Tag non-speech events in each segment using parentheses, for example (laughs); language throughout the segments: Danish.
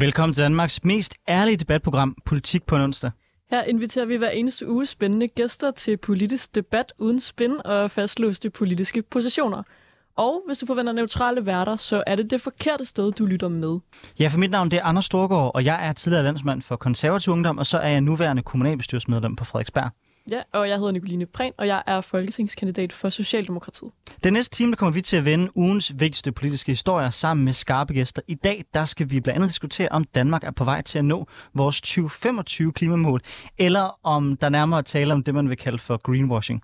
Velkommen til Danmarks mest ærlige debatprogram, Politik på en onsdag. Her inviterer vi hver eneste uge spændende gæster til politisk debat uden spin og fastlåste politiske positioner. Og hvis du forventer neutrale værter, så er det det forkerte sted, du lytter med. Ja, for mit navn det er Anders Storgård, og jeg er tidligere landsmand for konservativ ungdom, og så er jeg nuværende kommunalbestyrelsesmedlem på Frederiksberg. Ja, og jeg hedder Nicoline Prehn, og jeg er folketingskandidat for Socialdemokratiet. Den næste time der kommer vi til at vende ugens vigtigste politiske historier sammen med skarpe gæster. I dag der skal vi blandt andet diskutere, om Danmark er på vej til at nå vores 2025 klimamål, eller om der nærmere taler om det, man vil kalde for greenwashing.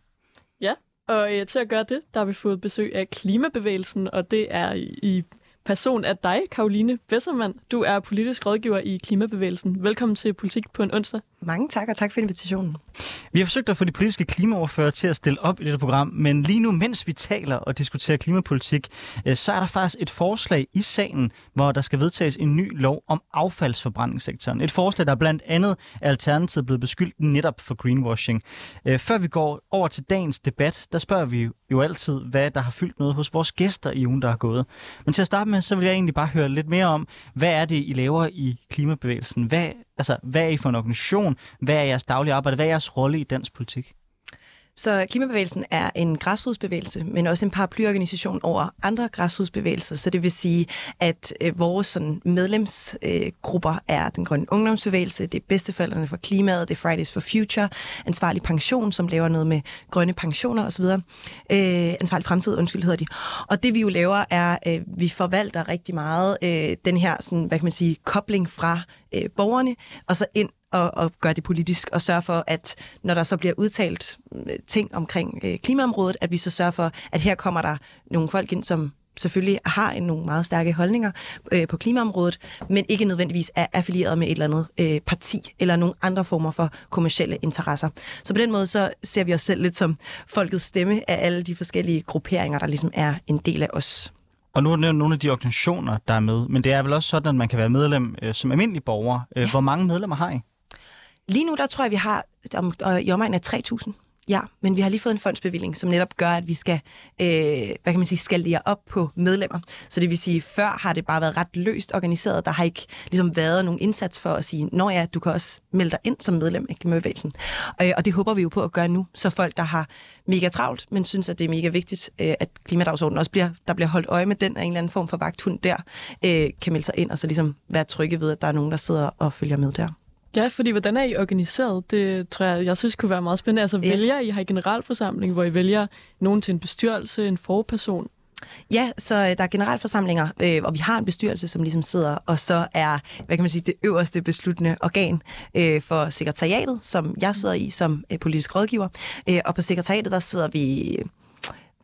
Ja, og øh, til at gøre det, der har vi fået besøg af klimabevægelsen, og det er i, i person af dig, Karoline Bessermann. Du er politisk rådgiver i Klimabevægelsen. Velkommen til Politik på en onsdag. Mange tak, og tak for invitationen. Vi har forsøgt at få de politiske klimaoverfører til at stille op i dette program, men lige nu, mens vi taler og diskuterer klimapolitik, øh, så er der faktisk et forslag i sagen, hvor der skal vedtages en ny lov om affaldsforbrændingssektoren. Et forslag, der blandt andet er alternativet blevet beskyldt netop for greenwashing. Øh, før vi går over til dagens debat, der spørger vi jo altid, hvad der har fyldt noget hos vores gæster i ugen, der er gået. Men til at starte med, så vil jeg egentlig bare høre lidt mere om, hvad er det, I laver i klimabevægelsen? Hvad, altså, hvad er I for en organisation? Hvad er jeres daglige arbejde? Hvad er jeres rolle i dansk politik? Så Klimabevægelsen er en græsrodsbevægelse, men også en paraplyorganisation over andre græsrodsbevægelser. Så det vil sige, at øh, vores sådan, medlemsgrupper øh, er den grønne ungdomsbevægelse, det er bedsteforældrene for klimaet, det er Fridays for Future, ansvarlig pension, som laver noget med grønne pensioner osv. Øh, ansvarlig fremtid, undskyld hedder de. Og det vi jo laver er, øh, vi forvalter rigtig meget øh, den her, sådan, hvad kan man sige, kobling fra øh, borgerne, og så ind og, og gøre det politisk, og sørge for, at når der så bliver udtalt øh, ting omkring øh, klimaområdet, at vi så sørger for, at her kommer der nogle folk ind, som selvfølgelig har nogle meget stærke holdninger øh, på klimaområdet, men ikke nødvendigvis er affilieret med et eller andet øh, parti eller nogle andre former for kommersielle interesser. Så på den måde så ser vi os selv lidt som folkets stemme af alle de forskellige grupperinger, der ligesom er en del af os. Og nu er det nogle af de organisationer, der er med, men det er vel også sådan, at man kan være medlem øh, som almindelig borger. Øh, ja. Hvor mange medlemmer har I? Lige nu, der tror jeg, vi har om, øh, i omegnen af 3.000. Ja, men vi har lige fået en fondsbevilling, som netop gør, at vi skal, øh, hvad kan man sige, skalere op på medlemmer. Så det vil sige, før har det bare været ret løst organiseret. Der har ikke ligesom været nogen indsats for at sige, når ja, du kan også melde dig ind som medlem af Klimabevægelsen. Øh, og det håber vi jo på at gøre nu, så folk, der har mega travlt, men synes, at det er mega vigtigt, øh, at klimadagsordenen også bliver, der bliver holdt øje med den og en eller anden form for vagthund der, øh, kan melde sig ind og så ligesom være trygge ved, at der er nogen, der sidder og følger med der. Ja, fordi hvordan er I organiseret? Det tror jeg, jeg synes kunne være meget spændende. Altså ja. vælger I har I generalforsamling, hvor I vælger nogen til en bestyrelse, en forperson? Ja, så øh, der er generalforsamlinger, øh, og vi har en bestyrelse, som ligesom sidder, og så er, hvad kan man sige, det øverste besluttende organ øh, for sekretariatet, som jeg sidder i som øh, politisk rådgiver. Øh, og på sekretariatet, der sidder vi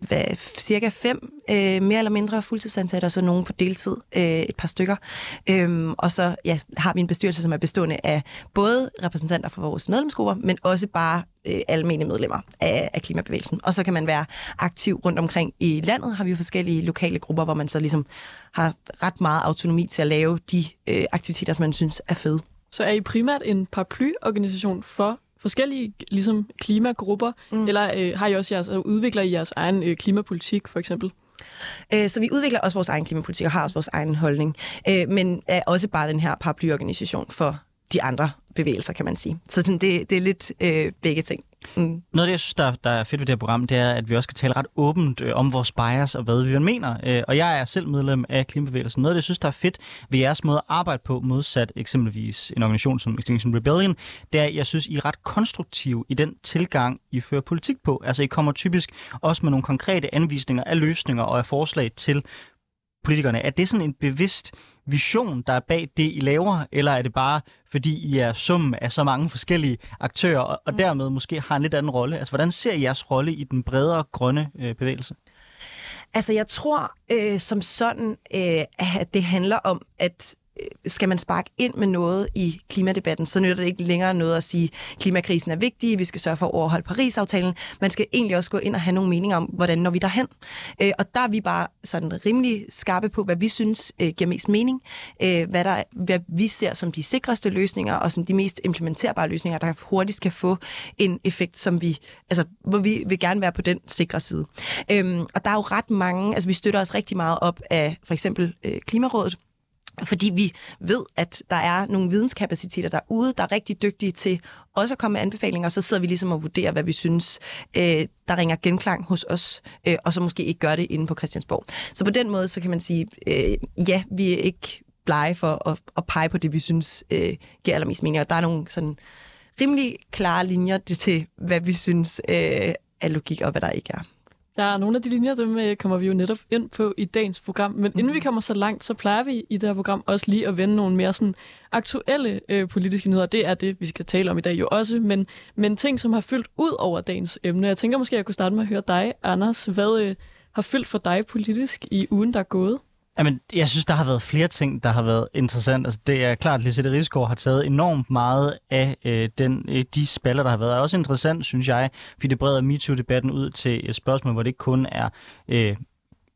hvad, cirka fem øh, mere eller mindre fuldtidsansatte, og så nogen på deltid, øh, et par stykker. Øhm, og så ja, har vi en bestyrelse, som er bestående af både repræsentanter for vores medlemsgrupper, men også bare øh, almene medlemmer af, af klimabevægelsen. Og så kan man være aktiv rundt omkring i landet, har vi jo forskellige lokale grupper, hvor man så ligesom har ret meget autonomi til at lave de øh, aktiviteter, man synes er fede. Så er I primært en paraplyorganisation for forskellige ligesom, klimagrupper, mm. eller øh, har I også jeres, altså, udvikler I jeres egen øh, klimapolitik, for eksempel? Øh, så vi udvikler også vores egen klimapolitik og har også vores egen holdning, øh, men er også bare den her paraplyorganisation for de andre bevægelser, kan man sige. Så det, det er lidt øh, begge ting. Mm. Noget af det, jeg synes, der, der er fedt ved det her program, det er, at vi også kan tale ret åbent øh, om vores bias og hvad vi mener. Øh, og jeg er selv medlem af Klimabevægelsen. Noget af det, jeg synes, der er fedt ved jeres måde at arbejde på, modsat eksempelvis en organisation som Extinction Rebellion, det er, at jeg synes, I er ret konstruktive i den tilgang, I fører politik på. Altså, I kommer typisk også med nogle konkrete anvisninger af løsninger og af forslag til politikerne. Er det sådan en bevidst vision, der er bag det, I laver, eller er det bare, fordi I er summen af så mange forskellige aktører, og, og mm. dermed måske har en lidt anden rolle? Altså, hvordan ser I jeres rolle i den bredere grønne øh, bevægelse? Altså, jeg tror øh, som sådan, øh, at det handler om, at Øh, skal man sparke ind med noget i klimadebatten, så nytter det ikke længere noget at sige, at klimakrisen er vigtig, vi skal sørge for at overholde Paris-aftalen. Man skal egentlig også gå ind og have nogle meninger om, hvordan når vi derhen. Øh, og der er vi bare sådan rimelig skarpe på, hvad vi synes øh, giver mest mening, øh, hvad, der, hvad vi ser som de sikreste løsninger, og som de mest implementerbare løsninger, der hurtigt kan få en effekt, som vi, altså, hvor vi vil gerne være på den sikre side. Øhm, og der er jo ret mange, altså vi støtter os rigtig meget op af for eksempel øh, Klimarådet, fordi vi ved, at der er nogle videnskapaciteter derude, der er rigtig dygtige til også at komme med anbefalinger, og så sidder vi ligesom og vurderer, hvad vi synes, øh, der ringer genklang hos os, øh, og så måske ikke gør det inde på Christiansborg. Så på den måde, så kan man sige, øh, ja, vi er ikke blege for at, at pege på det, vi synes øh, giver allermest mening, og der er nogle sådan rimelig klare linjer til, hvad vi synes øh, er logik, og hvad der ikke er. Der er nogle af de linjer, dem øh, kommer vi jo netop ind på i dagens program. Men inden vi mhm. kommer så langt, så plejer vi i det her program også lige at vende nogle mere sådan aktuelle øh, politiske nyheder. Det er det, vi skal tale om i dag jo også, men, men ting, som har fyldt ud over dagens emne. Jeg tænker måske, at jeg kunne starte med at høre dig, Anders. Hvad øh, har fyldt for dig politisk i ugen, der er gået? Jamen, jeg synes, der har været flere ting, der har været interessant. Altså, det er klart, at Lisette Rigsgaard har taget enormt meget af øh, den, øh, de spalder, der har været. Det er også interessant, synes jeg, fordi det breder MeToo-debatten ud til et spørgsmål, hvor det ikke kun er øh,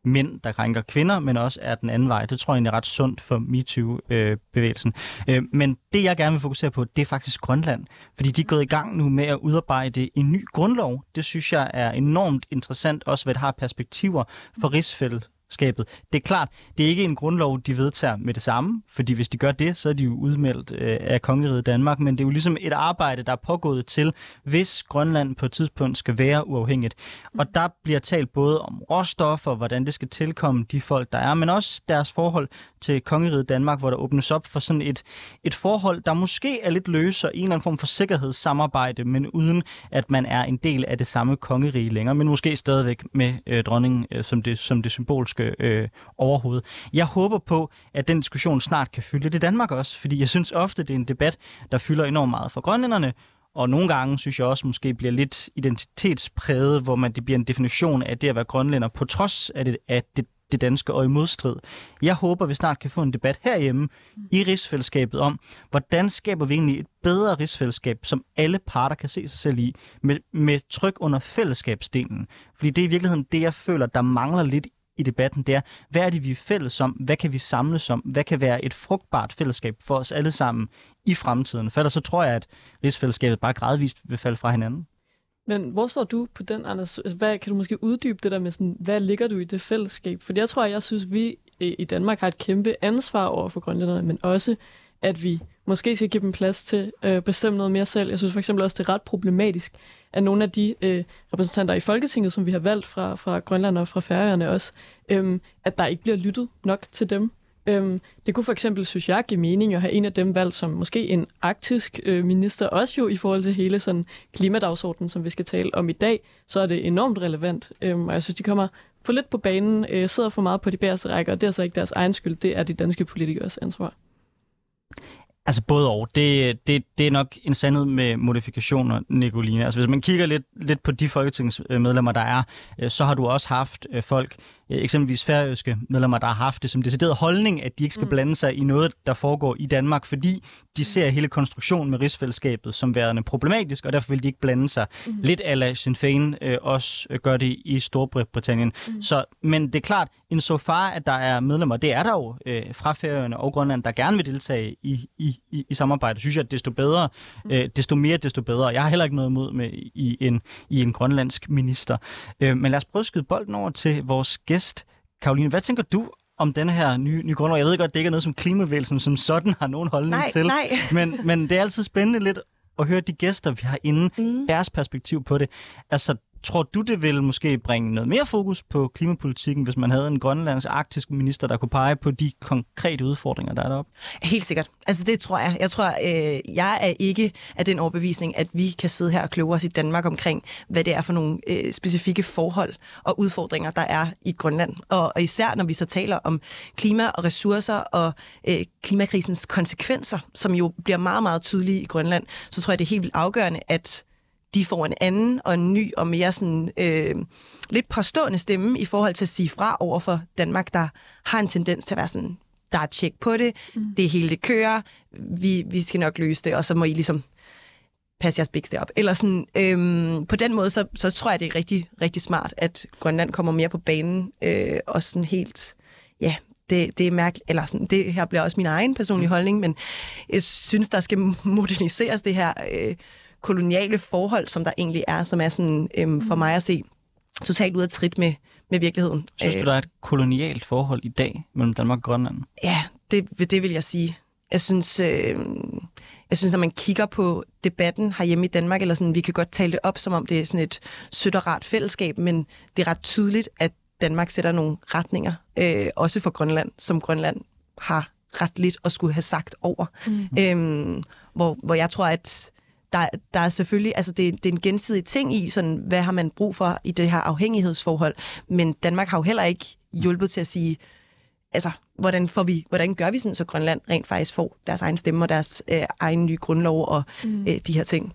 mænd, der krænker kvinder, men også er den anden vej. Det tror jeg egentlig er ret sundt for MeToo-bevægelsen. Øh, men det, jeg gerne vil fokusere på, det er faktisk Grønland. Fordi de er gået i gang nu med at udarbejde en ny grundlov. Det synes jeg er enormt interessant, også hvad det har perspektiver for rigsfældet skabet. Det er klart, det er ikke en grundlov, de vedtager med det samme, fordi hvis de gør det, så er de jo udmeldt øh, af kongeriget Danmark, men det er jo ligesom et arbejde, der er pågået til, hvis Grønland på et tidspunkt skal være uafhængigt. Og der bliver talt både om råstoffer, hvordan det skal tilkomme de folk, der er, men også deres forhold til kongeriget Danmark, hvor der åbnes op for sådan et, et forhold, der måske er lidt løsere, en eller anden form for sikkerhedssamarbejde, men uden at man er en del af det samme kongerige længere, men måske stadigvæk med øh, dronningen øh, som, det, som det symbolske Øh, øh, overhoved. Jeg håber på, at den diskussion snart kan fylde det i Danmark også, fordi jeg synes ofte, det er en debat, der fylder enormt meget for grønlænderne, og nogle gange synes jeg også måske bliver lidt identitetspræget, hvor man det bliver en definition af det at være grønlænder, på trods af det, at det, det danske og i modstrid. Jeg håber, vi snart kan få en debat herhjemme i rigsfællesskabet om, hvordan skaber vi egentlig et bedre rigsfællesskab, som alle parter kan se sig selv i, med, med tryk under fællesskabsdelen. Fordi det er i virkeligheden det, jeg føler, der mangler lidt i debatten, det er, hvad er det, vi er fælles om? Hvad kan vi samles om? Hvad kan være et frugtbart fællesskab for os alle sammen i fremtiden? For ellers så tror jeg, at rigsfællesskabet bare gradvist vil falde fra hinanden. Men hvor står du på den, Anders? Hvad, kan du måske uddybe det der med, sådan, hvad ligger du i det fællesskab? For jeg tror, jeg synes, vi i Danmark har et kæmpe ansvar over for grønlænderne, men også, at vi måske skal give dem plads til at øh, bestemme noget mere selv. Jeg synes for eksempel også, det er ret problematisk, at nogle af de øh, repræsentanter i Folketinget, som vi har valgt fra, fra Grønland og fra Færøerne også, øh, at der ikke bliver lyttet nok til dem. Øhm, det kunne for eksempel, synes jeg, give mening at have en af dem valgt som måske en arktisk øh, minister, også jo i forhold til hele sådan klimadagsordenen, som vi skal tale om i dag, så er det enormt relevant. Øhm, og jeg synes, de kommer for lidt på banen, øh, sidder for meget på de bæreste rækker, og det er så ikke deres egen skyld, det er de danske politikers ansvar. Altså både og. Det, det, det er nok en sandhed med modifikationer, Nicoline. Altså hvis man kigger lidt, lidt på de folketingsmedlemmer, der er, øh, så har du også haft øh, folk, eksempelvis færøske medlemmer, der har haft det som decideret holdning, at de ikke skal mm. blande sig i noget, der foregår i Danmark, fordi de mm. ser hele konstruktionen med rigsfællesskabet som værende problematisk, og derfor vil de ikke blande sig. Mm. Lidt ala Sinn Féin øh, også gør det i Storbritannien. Mm. Så, men det er klart, en så far, at der er medlemmer, det er der jo øh, fra Færøerne og Grønland, der gerne vil deltage i, i, i, i samarbejde, synes jeg, at desto bedre, mm. øh, desto mere, desto bedre. Jeg har heller ikke noget imod med i en, i en grønlandsk minister. Øh, men lad os prøve at skyde bolden over til vores gæst, Karoline. Hvad tænker du om denne her nye, nye grundlov? Jeg ved godt, det ikke er noget, som klimavægelsen som sådan har nogen holdning nej, til. Nej. (laughs) Men, men det er altid spændende lidt at høre de gæster, vi har inde, mm. deres perspektiv på det. Altså, Tror du, det vil måske bringe noget mere fokus på klimapolitikken, hvis man havde en grønlandsk arktisk minister, der kunne pege på de konkrete udfordringer, der er deroppe? Helt sikkert. Altså det tror jeg. Jeg tror, øh, jeg er ikke af den overbevisning, at vi kan sidde her og kloge os i Danmark omkring, hvad det er for nogle øh, specifikke forhold og udfordringer, der er i Grønland. Og, og især når vi så taler om klima og ressourcer og øh, klimakrisens konsekvenser, som jo bliver meget, meget tydelige i Grønland, så tror jeg, det er helt vildt afgørende, at de får en anden og en ny og mere sådan, øh, lidt påstående stemme i forhold til at sige fra over for Danmark, der har en tendens til at være sådan, der er tjek på det, mm. det hele det kører, vi, vi skal nok løse det, og så må I ligesom passe jeres biks op. Eller sådan, øhm, på den måde, så, så tror jeg, det er rigtig, rigtig smart, at Grønland kommer mere på banen, øh, og sådan helt, ja, det, det er mærkeligt, eller sådan, det her bliver også min egen personlige mm. holdning, men jeg synes, der skal moderniseres det her øh, koloniale forhold, som der egentlig er, som er sådan, øhm, for mig at se totalt ud af trit med, med virkeligheden. Synes du, øh, der er et kolonialt forhold i dag mellem Danmark og Grønland? Ja, det, det vil jeg sige. Jeg synes, øh, jeg synes, når man kigger på debatten herhjemme i Danmark, eller sådan, vi kan godt tale det op, som om det er sådan et sødt og rart fællesskab, men det er ret tydeligt, at Danmark sætter nogle retninger, øh, også for Grønland, som Grønland har ret lidt at skulle have sagt over. Mm. Øhm, hvor, hvor jeg tror, at der, der er selvfølgelig, altså det, det er en gensidig ting i, sådan, hvad har man brug for i det her afhængighedsforhold, men Danmark har jo heller ikke hjulpet til at sige, altså, hvordan, får vi, hvordan gør vi sådan, så Grønland rent faktisk får deres egen stemme og deres øh, egen nye grundlov og mm. øh, de her ting?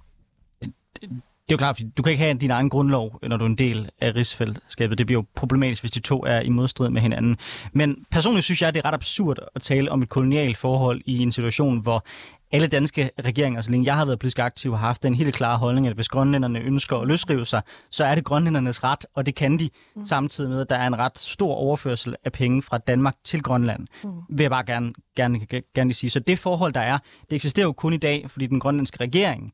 Det er jo klart, fordi du kan ikke have din egen grundlov, når du er en del af rigsfællesskabet. Det bliver jo problematisk, hvis de to er i modstrid med hinanden. Men personligt synes jeg, det er ret absurd at tale om et kolonialt forhold i en situation, hvor alle danske regeringer, så længe jeg har været politisk aktiv, har haft den helt klare holdning, at hvis grønlænderne ønsker at løsrive sig, så er det grønlændernes ret, og det kan de, mm. samtidig med, at der er en ret stor overførsel af penge fra Danmark til Grønland, mm. vil jeg bare gerne, gerne, gerne sige. Så det forhold, der er, det eksisterer jo kun i dag, fordi den grønlandske regering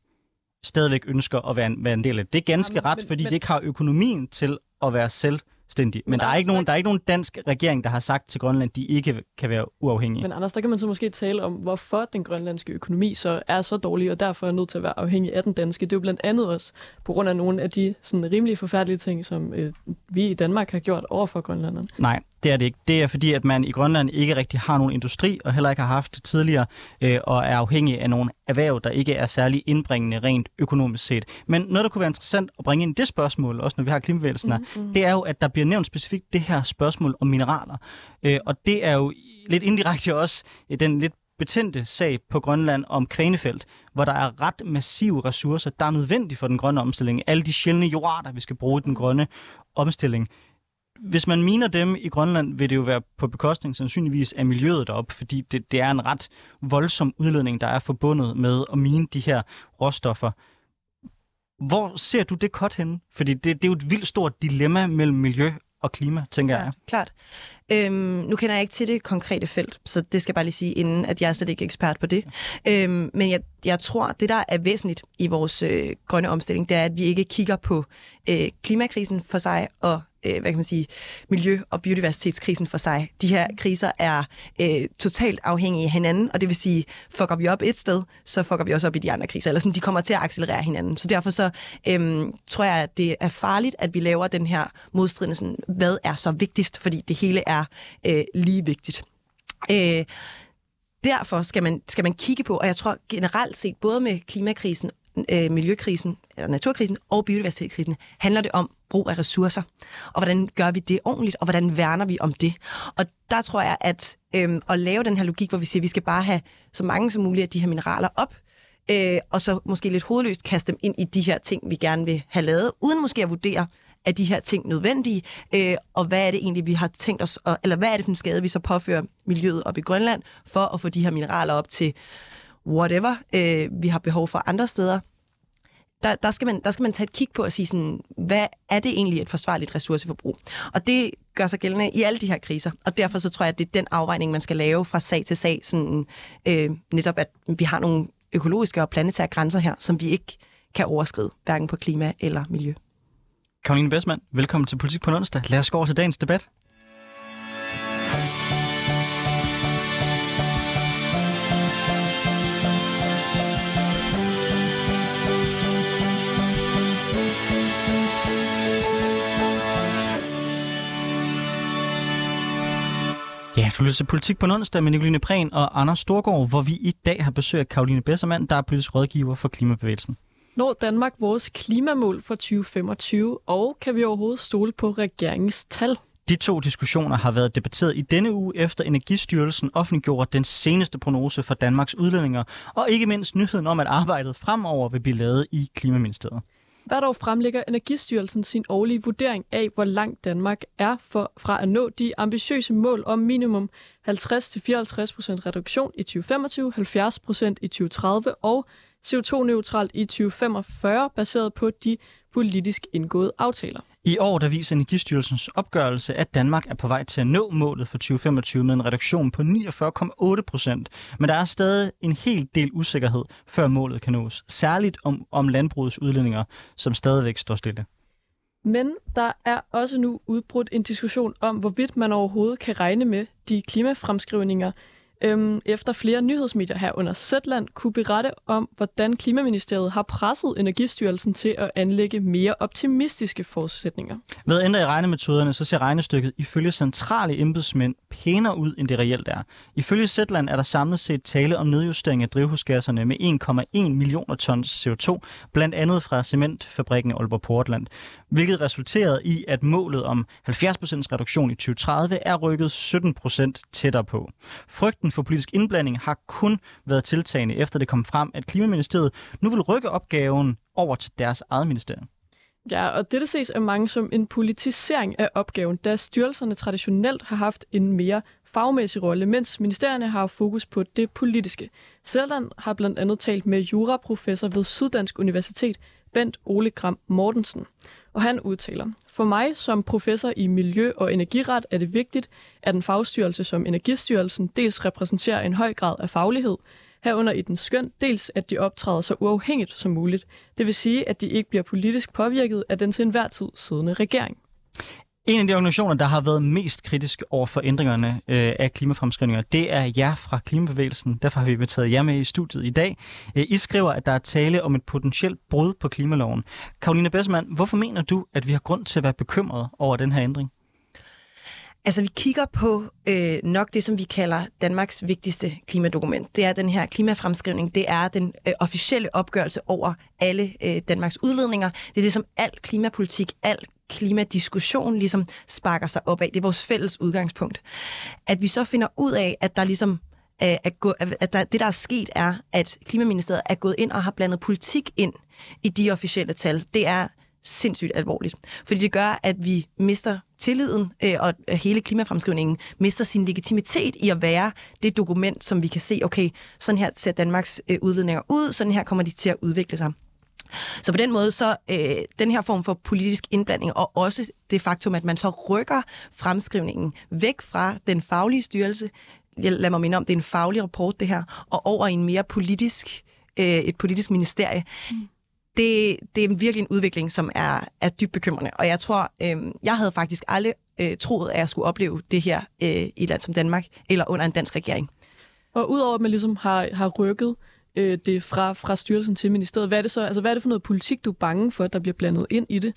stadigvæk ønsker at være en, være en del af det. Det er ganske Jamen, ret, men, fordi men... de ikke har økonomien til at være selv selvstændig. Men, men der, er ikke nogen, der er ikke nogen dansk regering, der har sagt til Grønland, at de ikke kan være uafhængige. Men Anders, der kan man så måske tale om, hvorfor den grønlandske økonomi så er så dårlig, og derfor er nødt til at være afhængig af den danske. Det er jo blandt andet også på grund af nogle af de sådan, rimelig forfærdelige ting, som øh, vi i Danmark har gjort over for grønlanderne. Nej, det er det ikke. Det er fordi, at man i Grønland ikke rigtig har nogen industri, og heller ikke har haft det tidligere, øh, og er afhængig af nogle erhverv, der ikke er særlig indbringende rent økonomisk set. Men noget, der kunne være interessant at bringe ind i det spørgsmål, også når vi har klimabevægelsen mm-hmm. det er jo, at der bliver nævnt specifikt det her spørgsmål om mineraler. Øh, og det er jo lidt indirekte også øh, den lidt betændte sag på Grønland om Kvanefelt, hvor der er ret massive ressourcer, der er nødvendige for den grønne omstilling. Alle de sjældne jordarter, vi skal bruge i den grønne omstilling hvis man miner dem i Grønland, vil det jo være på bekostning sandsynligvis af miljøet deroppe, fordi det, det er en ret voldsom udledning, der er forbundet med at mine de her råstoffer. Hvor ser du det kort henne? Fordi det, det er jo et vildt stort dilemma mellem miljø og klima, tænker ja, jeg. klart. Øhm, nu kender jeg ikke til det konkrete felt, så det skal jeg bare lige sige, inden at jeg er slet ikke ekspert på det. Øhm, men jeg, jeg tror, det der er væsentligt i vores øh, grønne omstilling, det er, at vi ikke kigger på øh, klimakrisen for sig og øh, hvad kan man sige, miljø- og biodiversitetskrisen for sig. De her kriser er øh, totalt afhængige af hinanden, og det vil sige, fucker vi op et sted, så fucker vi også op i de andre kriser. Eller sådan, de kommer til at accelerere hinanden. Så derfor så øh, tror jeg, at det er farligt, at vi laver den her modstridende, sådan, hvad er så vigtigst, fordi det hele er øh, lige vigtigt. Øh, derfor skal man, skal man kigge på, og jeg tror generelt set, både med klimakrisen øh, miljøkrisen, eller naturkrisen og biodiversitetskrisen, handler det om brug af ressourcer. Og hvordan gør vi det ordentligt, og hvordan værner vi om det? Og der tror jeg, at øh, at lave den her logik, hvor vi siger, at vi skal bare have så mange som muligt af de her mineraler op, øh, og så måske lidt hovedløst kaste dem ind i de her ting, vi gerne vil have lavet, uden måske at vurdere, er de her ting nødvendige, øh, og hvad er det egentlig, vi har tænkt os, at, eller hvad er det for en skade, vi så påfører miljøet op i Grønland, for at få de her mineraler op til whatever, øh, vi har behov for andre steder, der, der, skal man, der skal man tage et kig på og sige, sådan, hvad er det egentlig et forsvarligt ressourceforbrug? Og det gør sig gældende i alle de her kriser, og derfor så tror jeg, at det er den afvejning, man skal lave fra sag til sag, sådan, øh, netop at vi har nogle økologiske og planetære grænser her, som vi ikke kan overskride, hverken på klima eller miljø. Karoline Bessmann, velkommen til Politik på onsdag. Lad os gå over til dagens debat. Du lytter til Politik på onsdag med Nicoline Prehn og Anders Storgård, hvor vi i dag har besøg af Karoline Bessermann, der er politisk rådgiver for Klimabevægelsen. Når Danmark vores klimamål for 2025, og kan vi overhovedet stole på regeringens tal? De to diskussioner har været debatteret i denne uge efter Energistyrelsen offentliggjorde den seneste prognose for Danmarks udledninger, og ikke mindst nyheden om, at arbejdet fremover vil blive lavet i Klimaministeriet. Hvert år fremlægger Energistyrelsen sin årlige vurdering af, hvor langt Danmark er for, fra at nå de ambitiøse mål om minimum 50-54% reduktion i 2025, 70% i 2030 og CO2-neutralt i 2045, baseret på de politisk indgåede aftaler. I år der viser Energistyrelsens opgørelse, at Danmark er på vej til at nå målet for 2025 med en reduktion på 49,8 procent. Men der er stadig en hel del usikkerhed, før målet kan nås. Særligt om, om landbrugets udledninger, som stadigvæk står stille. Men der er også nu udbrudt en diskussion om, hvorvidt man overhovedet kan regne med de klimafremskrivninger, øhm, efter flere nyhedsmedier her under Zetland kunne berette om, hvordan Klimaministeriet har presset Energistyrelsen til at anlægge mere optimistiske forudsætninger. Ved at ændre i regnemetoderne, så ser regnestykket ifølge centrale embedsmænd pænere ud, end det reelt er. Ifølge Zetland er der samlet set tale om nedjustering af drivhusgasserne med 1,1 millioner tons CO2, blandt andet fra cementfabrikken Aalborg Portland, hvilket resulterede i, at målet om 70% reduktion i 2030 er rykket 17% tættere på. Frygten for politisk indblanding har kun været tiltagende, efter det kom frem, at Klimaministeriet nu vil rykke opgaven over til deres eget ministerium. Ja, og dette ses af mange som en politisering af opgaven, da styrelserne traditionelt har haft en mere fagmæssig rolle, mens ministerierne har fokus på det politiske. Seldan har blandt andet talt med juraprofessor ved Syddansk Universitet, Bent Ole Gram Mortensen. Og han udtaler, For mig som professor i miljø- og energiret er det vigtigt, at en fagstyrelse som Energistyrelsen dels repræsenterer en høj grad af faglighed, herunder i den skøn dels, at de optræder så uafhængigt som muligt. Det vil sige, at de ikke bliver politisk påvirket af den til enhver tid siddende regering. En af de organisationer, der har været mest kritisk over for ændringerne øh, af klimafremskrivninger, det er jer fra Klimabevægelsen. Derfor har vi inviteret jer med i studiet i dag. Øh, I skriver, at der er tale om et potentielt brud på klimaloven. Karoline Bessemann, hvorfor mener du, at vi har grund til at være bekymret over den her ændring? Altså, vi kigger på øh, nok det, som vi kalder Danmarks vigtigste klimadokument. Det er den her klimafremskrivning. Det er den øh, officielle opgørelse over alle øh, Danmarks udledninger. Det er det, som al klimapolitik, al klimadiskussion ligesom sparker sig op af. Det er vores fælles udgangspunkt. At vi så finder ud af, at der ligesom øh, at, gå, at der, det, der er sket, er, at Klimaministeriet er gået ind og har blandet politik ind i de officielle tal. Det er sindssygt alvorligt. Fordi det gør, at vi mister tilliden, øh, og øh, hele klimafremskrivningen mister sin legitimitet i at være det dokument, som vi kan se, okay, sådan her ser Danmarks øh, udledninger ud, sådan her kommer de til at udvikle sig. Så på den måde, så øh, den her form for politisk indblanding, og også det faktum, at man så rykker fremskrivningen væk fra den faglige styrelse, lad mig minde om, det er en faglig rapport det her, og over i en mere politisk, øh, et politisk ministerie, mm. det, det er virkelig en udvikling, som er, er dybt bekymrende. Og jeg tror, øh, jeg havde faktisk aldrig øh, troet, at jeg skulle opleve det her øh, i et land som Danmark, eller under en dansk regering. Og udover at man ligesom har, har rykket øh, det fra, fra styrelsen til ministeriet. Hvad er det så? Altså, hvad er det for noget politik, du er bange for, der bliver blandet ind i det?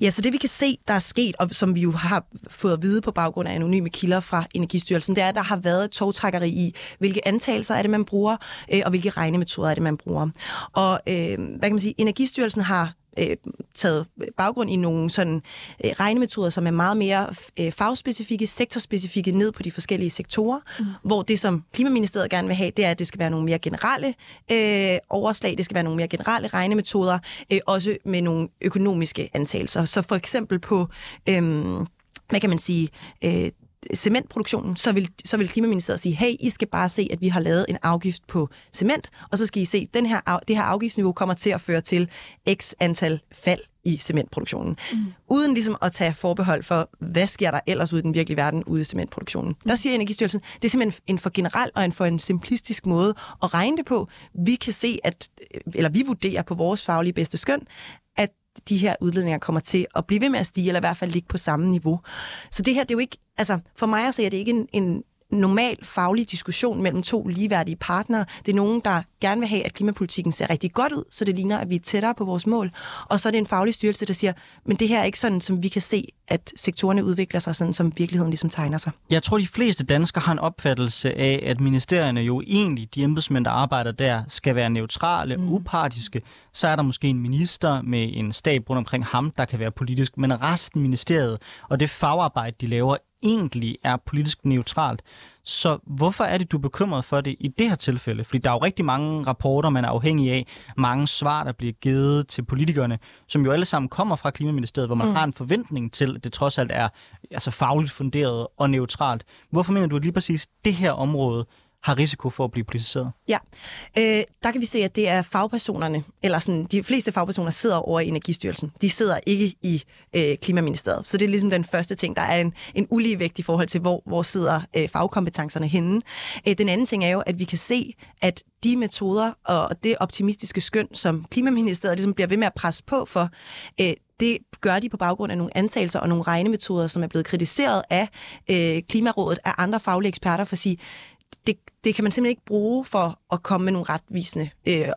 Ja, så det vi kan se, der er sket, og som vi jo har fået at vide på baggrund af anonyme kilder fra Energistyrelsen, det er, at der har været togtrækkeri i, hvilke antagelser er det, man bruger, øh, og hvilke regnemetoder er det, man bruger. Og øh, hvad kan man sige, Energistyrelsen har øh, taget baggrund i nogle sådan øh, regnemetoder, som er meget mere øh, fagspecifikke, sektorspecifikke ned på de forskellige sektorer, mm. hvor det, som Klimaministeriet gerne vil have, det er, at det skal være nogle mere generelle øh, overslag, det skal være nogle mere generelle regnemetoder, øh, også med nogle økonomiske antagelser. Så for eksempel på... Øh, hvad kan man sige, øh, cementproduktionen, så vil, så vil Klimaministeriet sige, hey, I skal bare se, at vi har lavet en afgift på cement, og så skal I se, at den her, det her afgiftsniveau kommer til at føre til x antal fald i cementproduktionen. Mm. Uden ligesom at tage forbehold for, hvad sker der ellers ude i den virkelige verden ude i cementproduktionen. Der siger Energistyrelsen, det er simpelthen en for generel og en for en simplistisk måde at regne det på. Vi kan se, at, eller vi vurderer på vores faglige bedste skøn, de her udledninger kommer til at blive ved med at stige, eller i hvert fald ligge på samme niveau. Så det her, det er jo ikke, altså for mig at se, er det ikke en, en normal faglig diskussion mellem to ligeværdige partnere. Det er nogen, der gerne vil have, at klimapolitikken ser rigtig godt ud, så det ligner, at vi er tættere på vores mål. Og så er det en faglig styrelse, der siger, men det her er ikke sådan, som vi kan se, at sektorerne udvikler sig sådan, som virkeligheden ligesom tegner sig. Jeg tror, de fleste danskere har en opfattelse af, at ministerierne jo egentlig, de embedsmænd, der arbejder der, skal være neutrale, mm. upartiske. Så er der måske en minister med en stab rundt omkring ham, der kan være politisk, men resten ministeriet og det fagarbejde, de laver, egentlig er politisk neutralt. Så hvorfor er det, du er bekymret for det i det her tilfælde? Fordi der er jo rigtig mange rapporter, man er afhængig af, mange svar, der bliver givet til politikerne, som jo alle sammen kommer fra Klimaministeriet, hvor man mm. har en forventning til, at det trods alt er altså fagligt funderet og neutralt. Hvorfor mener du, at lige præcis det her område har risiko for at blive politiseret? Ja, øh, der kan vi se, at det er fagpersonerne, eller sådan, de fleste fagpersoner sidder over i Energistyrelsen. De sidder ikke i øh, Klimaministeriet. Så det er ligesom den første ting. Der er en, en uligevægt i forhold til, hvor, hvor sidder øh, fagkompetencerne henne. Øh, den anden ting er jo, at vi kan se, at de metoder og det optimistiske skøn, som Klimaministeriet ligesom bliver ved med at presse på for, øh, det gør de på baggrund af nogle antagelser og nogle regnemetoder, som er blevet kritiseret af øh, Klimarådet, af andre faglige eksperter, for at sige, det, det kan man simpelthen ikke bruge for at komme med nogle retvisende øh,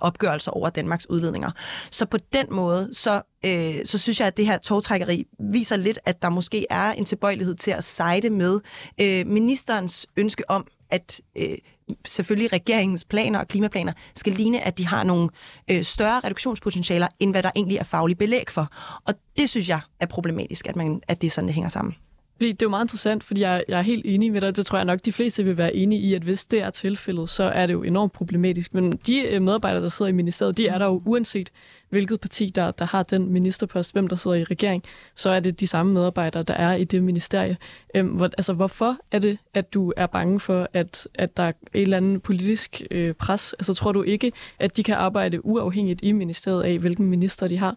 opgørelser over Danmarks udledninger. Så på den måde, så, øh, så synes jeg, at det her togtrækkeri viser lidt, at der måske er en tilbøjelighed til at sejde med øh, ministerens ønske om, at øh, selvfølgelig regeringens planer og klimaplaner skal ligne, at de har nogle øh, større reduktionspotentialer, end hvad der egentlig er faglig belæg for. Og det synes jeg er problematisk, at, man, at det er sådan, det hænger sammen. Fordi det er jo meget interessant, fordi jeg, jeg er helt enig med dig. Det tror jeg nok, de fleste vil være enige i, at hvis det er tilfældet, så er det jo enormt problematisk. Men de øh, medarbejdere, der sidder i ministeriet, de er der jo uanset hvilket parti, der, der har den ministerpost, hvem der sidder i regering, så er det de samme medarbejdere, der er i det ministerie. Øhm, hvor, altså, hvorfor er det, at du er bange for, at, at der er en eller andet politisk øh, pres? Altså, tror du ikke, at de kan arbejde uafhængigt i ministeriet af, hvilken minister de har?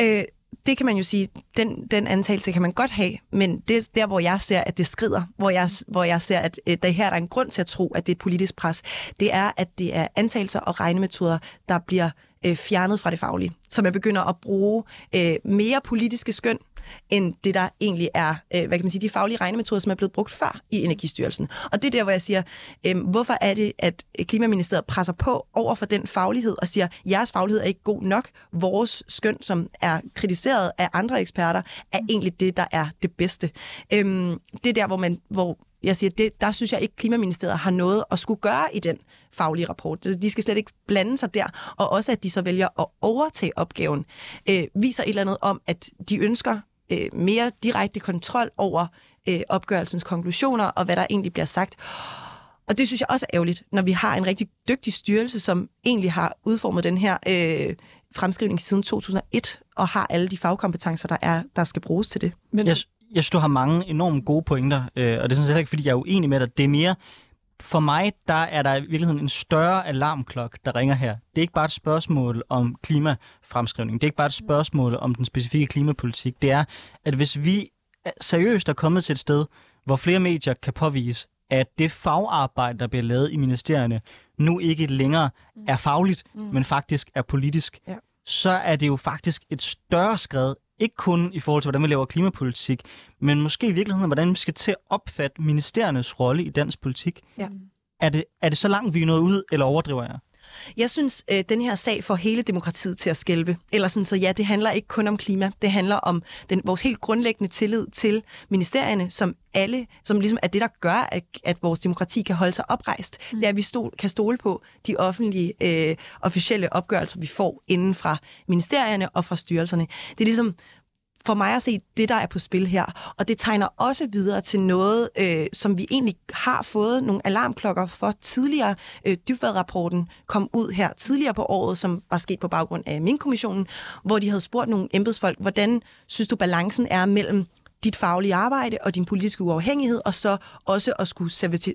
Øh, det kan man jo sige, den, den antagelse kan man godt have, men det er der, hvor jeg ser, at det skrider, hvor jeg, hvor jeg ser, at øh, der her der er en grund til at tro, at det er et politisk pres, det er, at det er antagelser og regnemetoder, der bliver øh, fjernet fra det faglige. Så man begynder at bruge øh, mere politiske skøn end det, der egentlig er, øh, hvad kan man sige, de faglige regnemetoder, som er blevet brugt før i Energistyrelsen. Og det er der, hvor jeg siger, øh, hvorfor er det, at Klimaministeriet presser på over for den faglighed og siger, jeres faglighed er ikke god nok. Vores skøn, som er kritiseret af andre eksperter, er egentlig det, der er det bedste. Øh, det er der, hvor, man, hvor jeg siger, det, der synes jeg ikke, Klimaministeriet har noget at skulle gøre i den faglige rapport. De skal slet ikke blande sig der, og også at de så vælger at overtage opgaven, øh, viser et eller andet om, at de ønsker øh, mere direkte kontrol over øh, opgørelsens konklusioner og hvad der egentlig bliver sagt. Og det synes jeg også er ærgerligt, når vi har en rigtig dygtig styrelse, som egentlig har udformet den her øh, fremskrivning siden 2001 og har alle de fagkompetencer, der er, der skal bruges til det. Men... Jeg, jeg synes, du har mange enormt gode pointer, øh, og det er sådan set ikke, fordi jeg er uenig med dig. Det er mere, for mig, der er der i virkeligheden en større alarmklok, der ringer her. Det er ikke bare et spørgsmål om klimafremskrivning. Det er ikke bare et spørgsmål om den specifikke klimapolitik. Det er, at hvis vi seriøst er kommet til et sted, hvor flere medier kan påvise, at det fagarbejde, der bliver lavet i ministerierne, nu ikke længere er fagligt, mm. men faktisk er politisk, ja. så er det jo faktisk et større skridt ikke kun i forhold til, hvordan vi laver klimapolitik, men måske i virkeligheden, hvordan vi skal til at opfatte ministeriernes rolle i dansk politik. Ja. Er, det, er det så langt, vi er nået ud, eller overdriver jeg? Jeg synes, øh, den her sag får hele demokratiet til at skælve. Eller sådan, så ja, det handler ikke kun om klima. Det handler om den, vores helt grundlæggende tillid til ministerierne, som alle, som ligesom er det, der gør, at, at vores demokrati kan holde sig oprejst. Mm. Det er, at vi stol, kan stole på de offentlige, øh, officielle opgørelser, vi får inden fra ministerierne og fra styrelserne. Det er ligesom, for mig at se det, der er på spil her. Og det tegner også videre til noget, øh, som vi egentlig har fået nogle alarmklokker for tidligere. Øh, Dybvad-rapporten kom ud her tidligere på året, som var sket på baggrund af min kommissionen, hvor de havde spurgt nogle embedsfolk, hvordan synes du balancen er mellem dit faglige arbejde og din politiske uafhængighed, og så også at skulle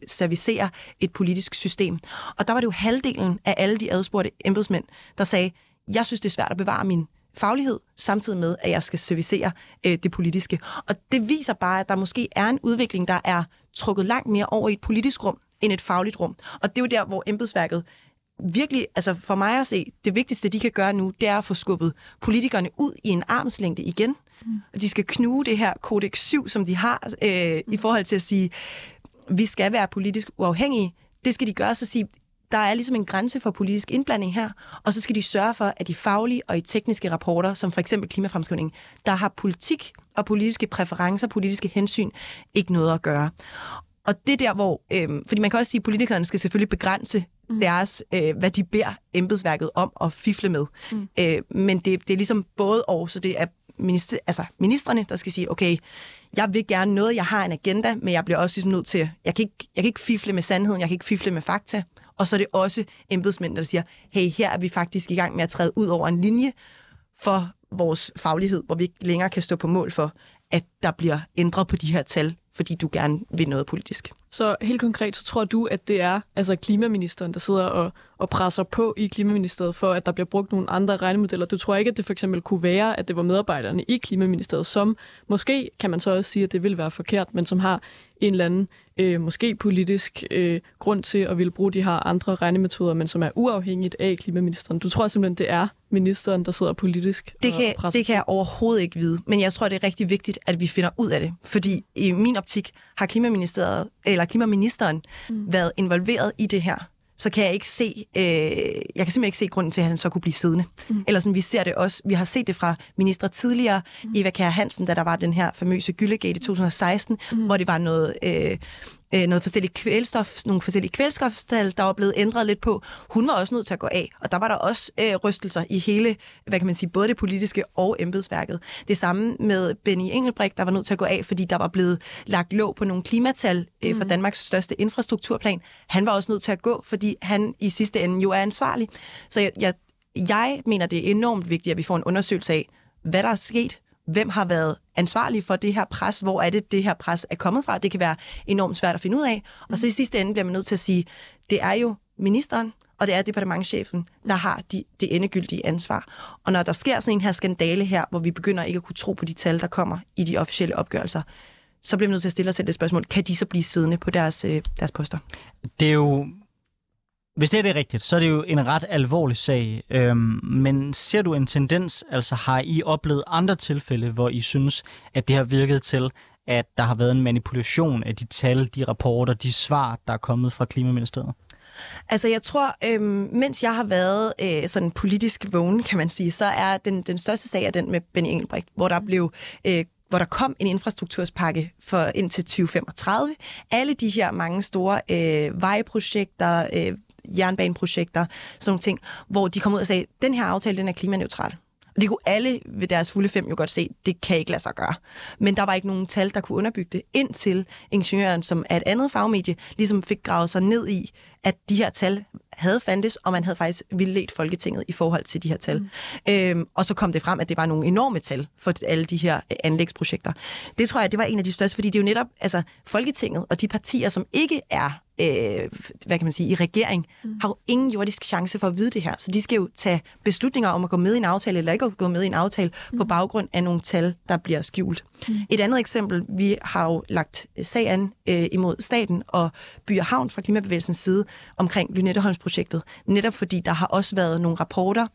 servicere et politisk system. Og der var det jo halvdelen af alle de adspurgte embedsmænd, der sagde, jeg synes, det er svært at bevare min faglighed, samtidig med, at jeg skal servicere øh, det politiske. Og det viser bare, at der måske er en udvikling, der er trukket langt mere over i et politisk rum, end et fagligt rum. Og det er jo der, hvor embedsværket virkelig, altså for mig at se, det vigtigste, de kan gøre nu, det er at få skubbet politikerne ud i en armslængde igen. Mm. Og de skal knuge det her kodex 7, som de har, øh, i forhold til at sige, vi skal være politisk uafhængige. Det skal de gøre, så sige, der er ligesom en grænse for politisk indblanding her, og så skal de sørge for, at de faglige og i tekniske rapporter, som for eksempel klimafremskrivning, der har politik og politiske præferencer, politiske hensyn, ikke noget at gøre. Og det er der, hvor... Øh, fordi man kan også sige, at politikerne skal selvfølgelig begrænse mm. deres, øh, hvad de beder embedsværket om at fifle med. Mm. Øh, men det, det er ligesom både og, så det er minister, altså ministerne, der skal sige, okay, jeg vil gerne noget, jeg har en agenda, men jeg bliver også ligesom nødt til, jeg kan, ikke, jeg kan ikke fifle med sandheden, jeg kan ikke fifle med fakta, og så er det også embedsmænd, der siger, hey, her er vi faktisk i gang med at træde ud over en linje for vores faglighed, hvor vi ikke længere kan stå på mål for, at der bliver ændret på de her tal, fordi du gerne vil noget politisk. Så helt konkret, så tror du, at det er altså klimaministeren, der sidder og, og presser på i Klimaministeriet for, at der bliver brugt nogle andre regnemodeller. Du tror ikke, at det for eksempel kunne være, at det var medarbejderne i Klimaministeriet, som måske, kan man så også sige, at det vil være forkert, men som har en eller anden øh, måske politisk øh, grund til at ville bruge de her andre regnemetoder, men som er uafhængigt af klimaministeren. Du tror simpelthen, det er ministeren, der sidder politisk det kan, og presser Det kan jeg overhovedet ikke vide, men jeg tror, det er rigtig vigtigt, at vi finder ud af det. Fordi i min optik har klimaministeriet, eller klimaministeren mm. været involveret i det her så kan jeg ikke se, øh, jeg kan simpelthen ikke se grunden til, at han så kunne blive siddende. Mm. Eller sådan, vi ser det også, vi har set det fra ministre tidligere, mm. Eva Kjær Hansen, da der var den her famøse Gyllegate i 2016, mm. hvor det var noget øh, øh, noget forskellige kvælstof, nogle forskellige kvælstofstal, der var blevet ændret lidt på. Hun var også nødt til at gå af, og der var der også øh, rystelser i hele, hvad kan man sige, både det politiske og embedsværket. Det samme med Benny Engelbrecht, der var nødt til at gå af, fordi der var blevet lagt låg på nogle klimatal øh, for mm. Danmarks største infrastrukturplan. Han var også nødt til at gå, fordi han i sidste ende jo er ansvarlig. Så jeg, jeg, jeg mener, det er enormt vigtigt, at vi får en undersøgelse af, hvad der er sket, hvem har været ansvarlig for det her pres, hvor er det, det her pres er kommet fra. Det kan være enormt svært at finde ud af. Og så i sidste ende bliver man nødt til at sige, det er jo ministeren, og det er departementchefen, der har de, det endegyldige ansvar. Og når der sker sådan en her skandale her, hvor vi begynder ikke at kunne tro på de tal, der kommer i de officielle opgørelser, så bliver vi nødt til at stille os selv det spørgsmål, kan de så blive siddende på deres, øh, deres poster? Det er jo hvis det er det rigtigt, så er det jo en ret alvorlig sag. Øhm, men ser du en tendens, altså har I oplevet andre tilfælde, hvor I synes, at det har virket til, at der har været en manipulation af de tal, de rapporter, de svar, der er kommet fra Klimaministeriet? Altså jeg tror, øhm, mens jeg har været øh, sådan politisk vågen, kan man sige, så er den, den største sag er den med Benny Engelbrecht, hvor der blev øh, hvor der kom en infrastrukturspakke for indtil 2035. Alle de her mange store øh, vejprojekter, øh, jernbaneprojekter, sådan nogle ting, hvor de kom ud og sagde, den her aftale, den er klimaneutral. Og det kunne alle ved deres fulde fem jo godt se, det kan ikke lade sig gøre. Men der var ikke nogen tal, der kunne underbygge det, indtil ingeniøren, som er et andet fagmedie, ligesom fik gravet sig ned i, at de her tal havde fandtes, og man havde faktisk vildledt Folketinget i forhold til de her tal. Mm. Øhm, og så kom det frem, at det var nogle enorme tal for alle de her øh, anlægsprojekter. Det tror jeg, det var en af de største, fordi det er jo netop altså, Folketinget og de partier, som ikke er øh, hvad kan man sige, i regering, mm. har jo ingen jordisk chance for at vide det her. Så de skal jo tage beslutninger om at gå med i en aftale, eller ikke at gå med i en aftale, mm. på baggrund af nogle tal, der bliver skjult. Mm. Et andet eksempel, vi har jo lagt sag an øh, imod staten og By og Havn fra Klimabevægelsens side omkring Lynetteholmsprojektet, netop fordi der har også været nogle rapporter,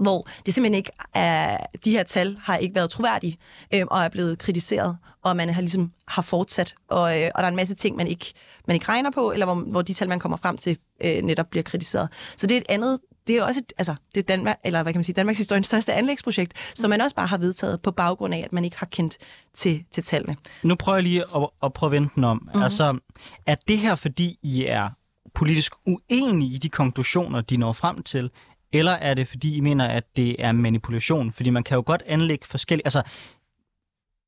hvor det simpelthen ikke er, de her tal har ikke været troværdige øh, og er blevet kritiseret, og man har ligesom har fortsat, og, øh, og der er en masse ting, man ikke, man ikke regner på, eller hvor, hvor de tal, man kommer frem til, øh, netop bliver kritiseret. Så det er et andet det er også et, altså, det er Danmark, eller hvad kan man sige, Danmarks historiens største anlægsprojekt, som man også bare har vedtaget på baggrund af, at man ikke har kendt til, til tallene. Nu prøver jeg lige at, at prøve at vente den om. Mm-hmm. Altså, er det her, fordi I er politisk uenige i de konklusioner, de når frem til, eller er det, fordi I mener, at det er manipulation? Fordi man kan jo godt anlægge forskellige... Altså,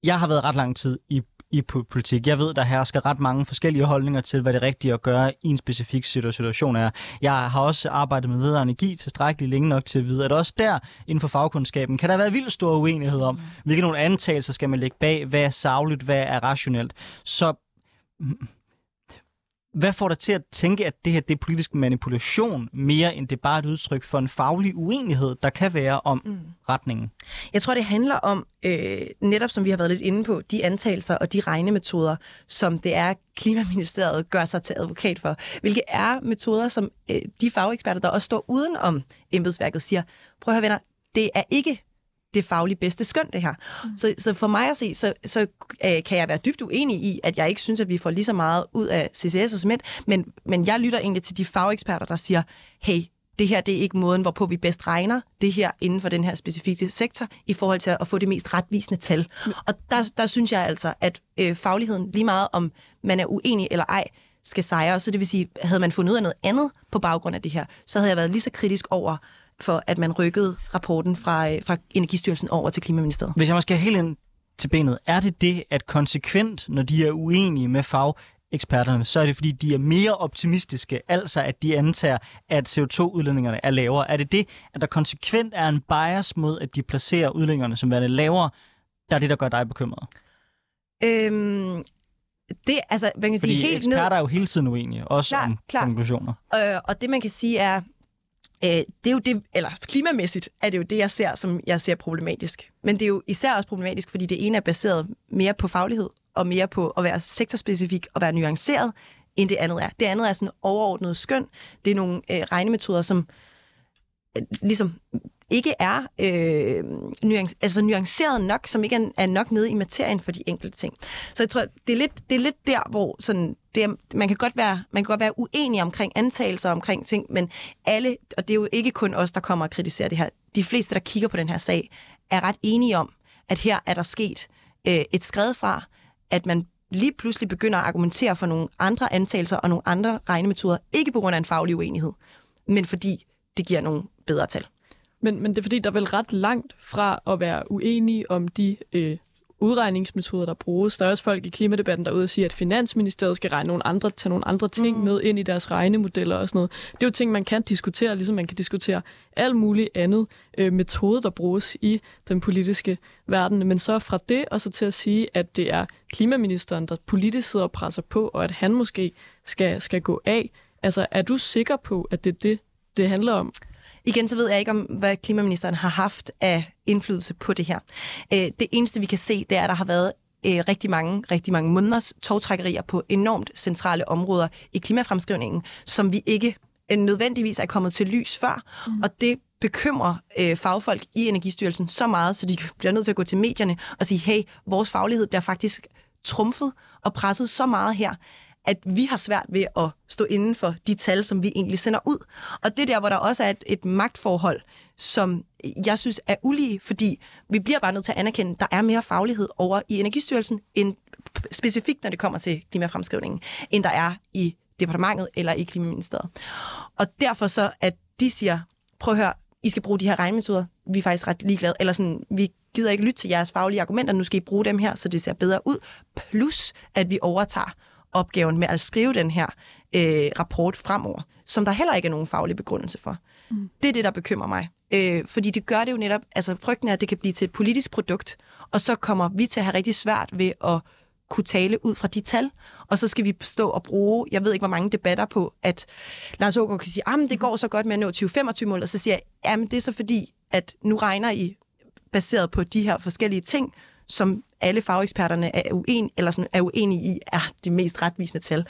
jeg har været ret lang tid i, i politik. Jeg ved, der hersker ret mange forskellige holdninger til, hvad det rigtige at gøre i en specifik situation er. Jeg har også arbejdet med vedere energi tilstrækkeligt længe nok til at vide, at også der inden for fagkundskaben kan der være vildt stor uenighed om, hvilke nogle antagelser skal man lægge bag, hvad er savligt, hvad er rationelt. Så hvad får dig til at tænke, at det her det er politisk manipulation, mere end det bare et udtryk for en faglig uenighed, der kan være om mm. retningen? Jeg tror, det handler om, øh, netop som vi har været lidt inde på, de antagelser og de regnemetoder, som det er, Klimaministeriet (laughs) gør sig til advokat for. Hvilke er metoder, som øh, de fageksperter, der også står uden om embedsværket, siger, prøv at høre venner, det er ikke det faglige bedste skøn, det her. Mm. Så, så for mig at se, så, så øh, kan jeg være dybt uenig i, at jeg ikke synes, at vi får lige så meget ud af CCS og cement, men, men jeg lytter egentlig til de fageksperter, der siger, hey, det her det er ikke måden, hvorpå vi bedst regner det her inden for den her specifikke sektor, i forhold til at få det mest retvisende tal. Mm. Og der, der synes jeg altså, at øh, fagligheden, lige meget om man er uenig eller ej, skal sejre. Så det vil sige, havde man fundet ud af noget andet på baggrund af det her, så havde jeg været lige så kritisk over, for at man rykkede rapporten fra, øh, fra Energistyrelsen over til Klimaministeriet. Hvis jeg måske helt ind til benet, er det det, at konsekvent, når de er uenige med fag, eksperterne, så er det fordi, de er mere optimistiske, altså at de antager, at CO2-udledningerne er lavere. Er det det, at der konsekvent er en bias mod, at de placerer udledningerne som værende lavere, der er det, der gør dig bekymret? Øhm, det, altså, man kan Fordi sige helt eksperter ned... er jo hele tiden uenige, også klar, om klar. konklusioner. Øh, og det, man kan sige, er, Øh, det er jo det, eller klimamæssigt er det jo det, jeg ser, som jeg ser problematisk. Men det er jo især også problematisk, fordi det ene er baseret mere på faglighed, og mere på at være sektorspecifik og være nuanceret, end det andet er. Det andet er sådan overordnet skøn. Det er nogle øh, regnemetoder, som øh, ligesom ikke er øh, nuance, altså nuanceret nok, som ikke er, er nok nede i materien for de enkelte ting. Så jeg tror, det er lidt, det er lidt der, hvor sådan, det er, man, kan godt være, man kan godt være uenig omkring antagelser omkring ting, men alle, og det er jo ikke kun os, der kommer og kritiserer det her, de fleste, der kigger på den her sag, er ret enige om, at her er der sket øh, et skred fra, at man lige pludselig begynder at argumentere for nogle andre antagelser og nogle andre regnemetoder, ikke på grund af en faglig uenighed, men fordi det giver nogle bedre tal. Men, men det er fordi, der er vel ret langt fra at være uenige om de øh, udregningsmetoder, der bruges. Der er også folk i klimadebatten derude, der siger, at Finansministeriet skal regne nogle andre, tage nogle andre ting mm. med ind i deres regnemodeller og sådan noget. Det er jo ting, man kan diskutere, ligesom man kan diskutere alt muligt andet øh, metode, der bruges i den politiske verden. Men så fra det og så til at sige, at det er klimaministeren, der politisk sidder og presser på, og at han måske skal, skal gå af. Altså, er du sikker på, at det er det, det handler om? Igen, så ved jeg ikke, om hvad klimaministeren har haft af indflydelse på det her. Øh, det eneste, vi kan se, det er, at der har været øh, rigtig mange, rigtig mange måneders togtrækkerier på enormt centrale områder i klimafremskrivningen, som vi ikke øh, nødvendigvis er kommet til lys før. Mm. Og det bekymrer øh, fagfolk i Energistyrelsen så meget, så de bliver nødt til at gå til medierne og sige, hey, vores faglighed bliver faktisk trumfet og presset så meget her, at vi har svært ved at stå inden for de tal, som vi egentlig sender ud. Og det der, hvor der også er et, et magtforhold, som jeg synes er ulige, fordi vi bliver bare nødt til at anerkende, at der er mere faglighed over i Energistyrelsen, end specifikt når det kommer til klimafremskrivningen, end der er i departementet eller i Klimaministeriet. Og derfor så, at de siger, prøv at høre, I skal bruge de her regnemetoder, vi er faktisk ret ligeglade, eller sådan, vi gider ikke lytte til jeres faglige argumenter, nu skal I bruge dem her, så det ser bedre ud, plus at vi overtager opgaven med at skrive den her øh, rapport fremover, som der heller ikke er nogen faglig begrundelse for. Mm. Det er det, der bekymrer mig. Øh, fordi det gør det jo netop, altså frygten er, at det kan blive til et politisk produkt, og så kommer vi til at have rigtig svært ved at kunne tale ud fra de tal, og så skal vi stå og bruge, jeg ved ikke, hvor mange debatter på, at Lars Ågaard kan sige, at ah, det går så godt med at nå 2025-mål, og så siger jeg, at det er så fordi, at nu regner I baseret på de her forskellige ting, som alle fageksperterne er, uen, eller sådan, er uenige i, er de mest retvisende tal.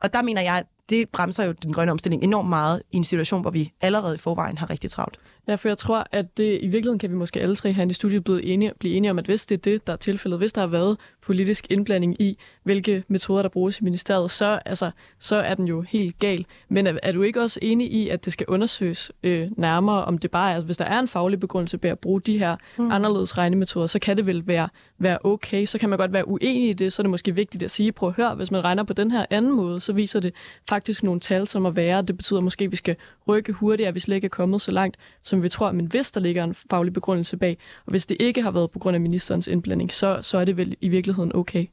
Og der mener jeg, at det bremser jo den grønne omstilling enormt meget i en situation, hvor vi allerede i forvejen har rigtig travlt. Ja, for jeg tror, at det, i virkeligheden kan vi måske alle tre her i studiet blive enige, blive enige om, at hvis det er det, der er tilfældet, hvis der har været politisk indblanding i, hvilke metoder, der bruges i ministeriet, så, altså, så er den jo helt gal. Men er, er du ikke også enig i, at det skal undersøges øh, nærmere, om det bare er, hvis der er en faglig begrundelse bag at bruge de her mm. anderledes regnemetoder, så kan det vel være, være okay. Så kan man godt være uenig i det, så er det måske vigtigt at sige, prøv at høre, hvis man regner på den her anden måde, så viser det faktisk nogle tal, som er værre. Det betyder måske, at vi skal rykke hurtigere, hvis slet ikke er kommet så langt, som vi tror. Men hvis der ligger en faglig begrundelse bag, og hvis det ikke har været på grund af ministerens indblanding, så, så er det vel i virkeligheden okay.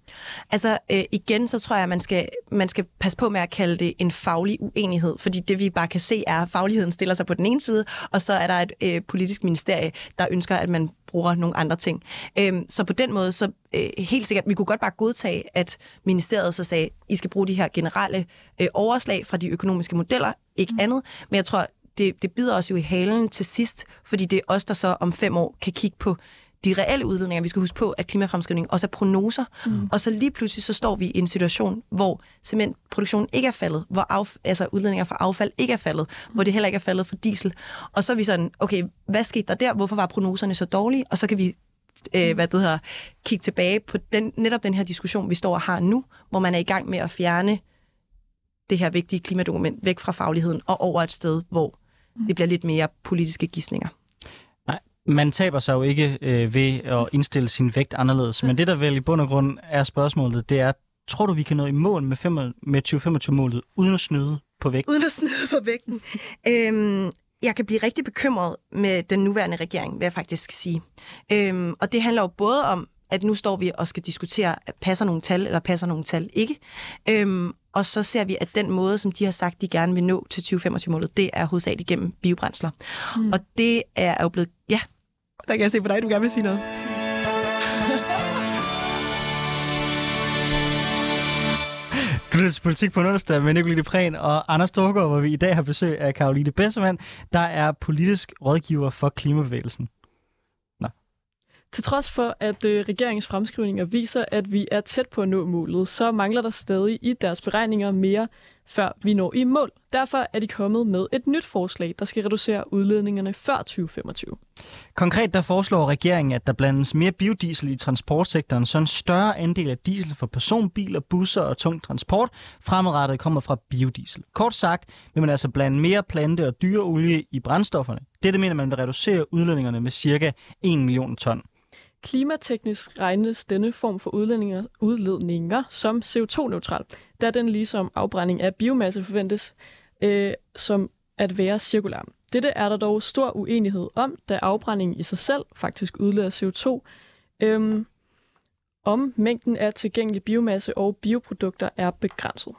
Altså øh, igen, så tror jeg, at man skal, man skal passe på med at kalde det en faglig uenighed, fordi det vi bare kan se er, at fagligheden stiller sig på den ene side, og så er der et øh, politisk ministerie, der ønsker, at man bruger nogle andre ting. Øhm, så på den måde, så øh, helt sikkert, vi kunne godt bare godtage, at ministeriet så sagde, I skal bruge de her generelle øh, overslag fra de økonomiske modeller, ikke mm. andet. Men jeg tror, det, det bider os jo i halen til sidst, fordi det er os, der så om fem år kan kigge på de reelle udledninger. Vi skal huske på, at klimafremskrivning også er prognoser. Mm. Og så lige pludselig så står vi i en situation, hvor cementproduktionen ikke er faldet, hvor af, altså udledninger fra affald ikke er faldet, mm. hvor det heller ikke er faldet for diesel. Og så er vi sådan, okay, hvad skete der der? Hvorfor var prognoserne så dårlige? Og så kan vi øh, mm. hvad det hedder, kigge tilbage på den, netop den her diskussion, vi står og har nu, hvor man er i gang med at fjerne det her vigtige klimadokument væk fra fagligheden og over et sted, hvor mm. det bliver lidt mere politiske gissninger man taber sig jo ikke øh, ved at indstille sin vægt anderledes. Men det, der vel i bund og grund er spørgsmålet, det er, tror du, vi kan nå i mål med, fem, med 2025-målet uden at snyde på vægten? Uden at snyde på vægten. øhm, jeg kan blive rigtig bekymret med den nuværende regering, vil jeg faktisk sige. Øhm, og det handler jo både om, at nu står vi og skal diskutere, passer nogle tal, eller passer nogle tal ikke. Øhm, og så ser vi, at den måde, som de har sagt, de gerne vil nå til 2025-målet, det er hovedsageligt gennem biobrændsler. Mm. Og det er jo blevet... Ja, der kan jeg se på dig, du gerne vil sige noget. Du lytter til Politik på en onsdag med Nicoline Prehn og Anders Storgård, hvor vi i dag har besøg af Karoline Bessermann, der er politisk rådgiver for klimabevægelsen. Til trods for, at øh, regeringens fremskrivninger viser, at vi er tæt på at nå målet, så mangler der stadig i deres beregninger mere, før vi når i mål. Derfor er de kommet med et nyt forslag, der skal reducere udledningerne før 2025. Konkret der foreslår regeringen, at der blandes mere biodiesel i transportsektoren, så en større andel af diesel for personbiler, busser og tung transport fremadrettet kommer fra biodiesel. Kort sagt vil man altså blande mere plante- og dyreolie i brændstofferne. Dette mener man vil reducere udledningerne med cirka 1 million ton. Klimateknisk regnes denne form for udledninger, udledninger som CO2-neutral, da den ligesom afbrænding af biomasse forventes øh, som at være cirkulær. Dette er der dog stor uenighed om, da afbrændingen i sig selv faktisk udleder CO2, øhm, om mængden af tilgængelig biomasse og bioprodukter er begrænset.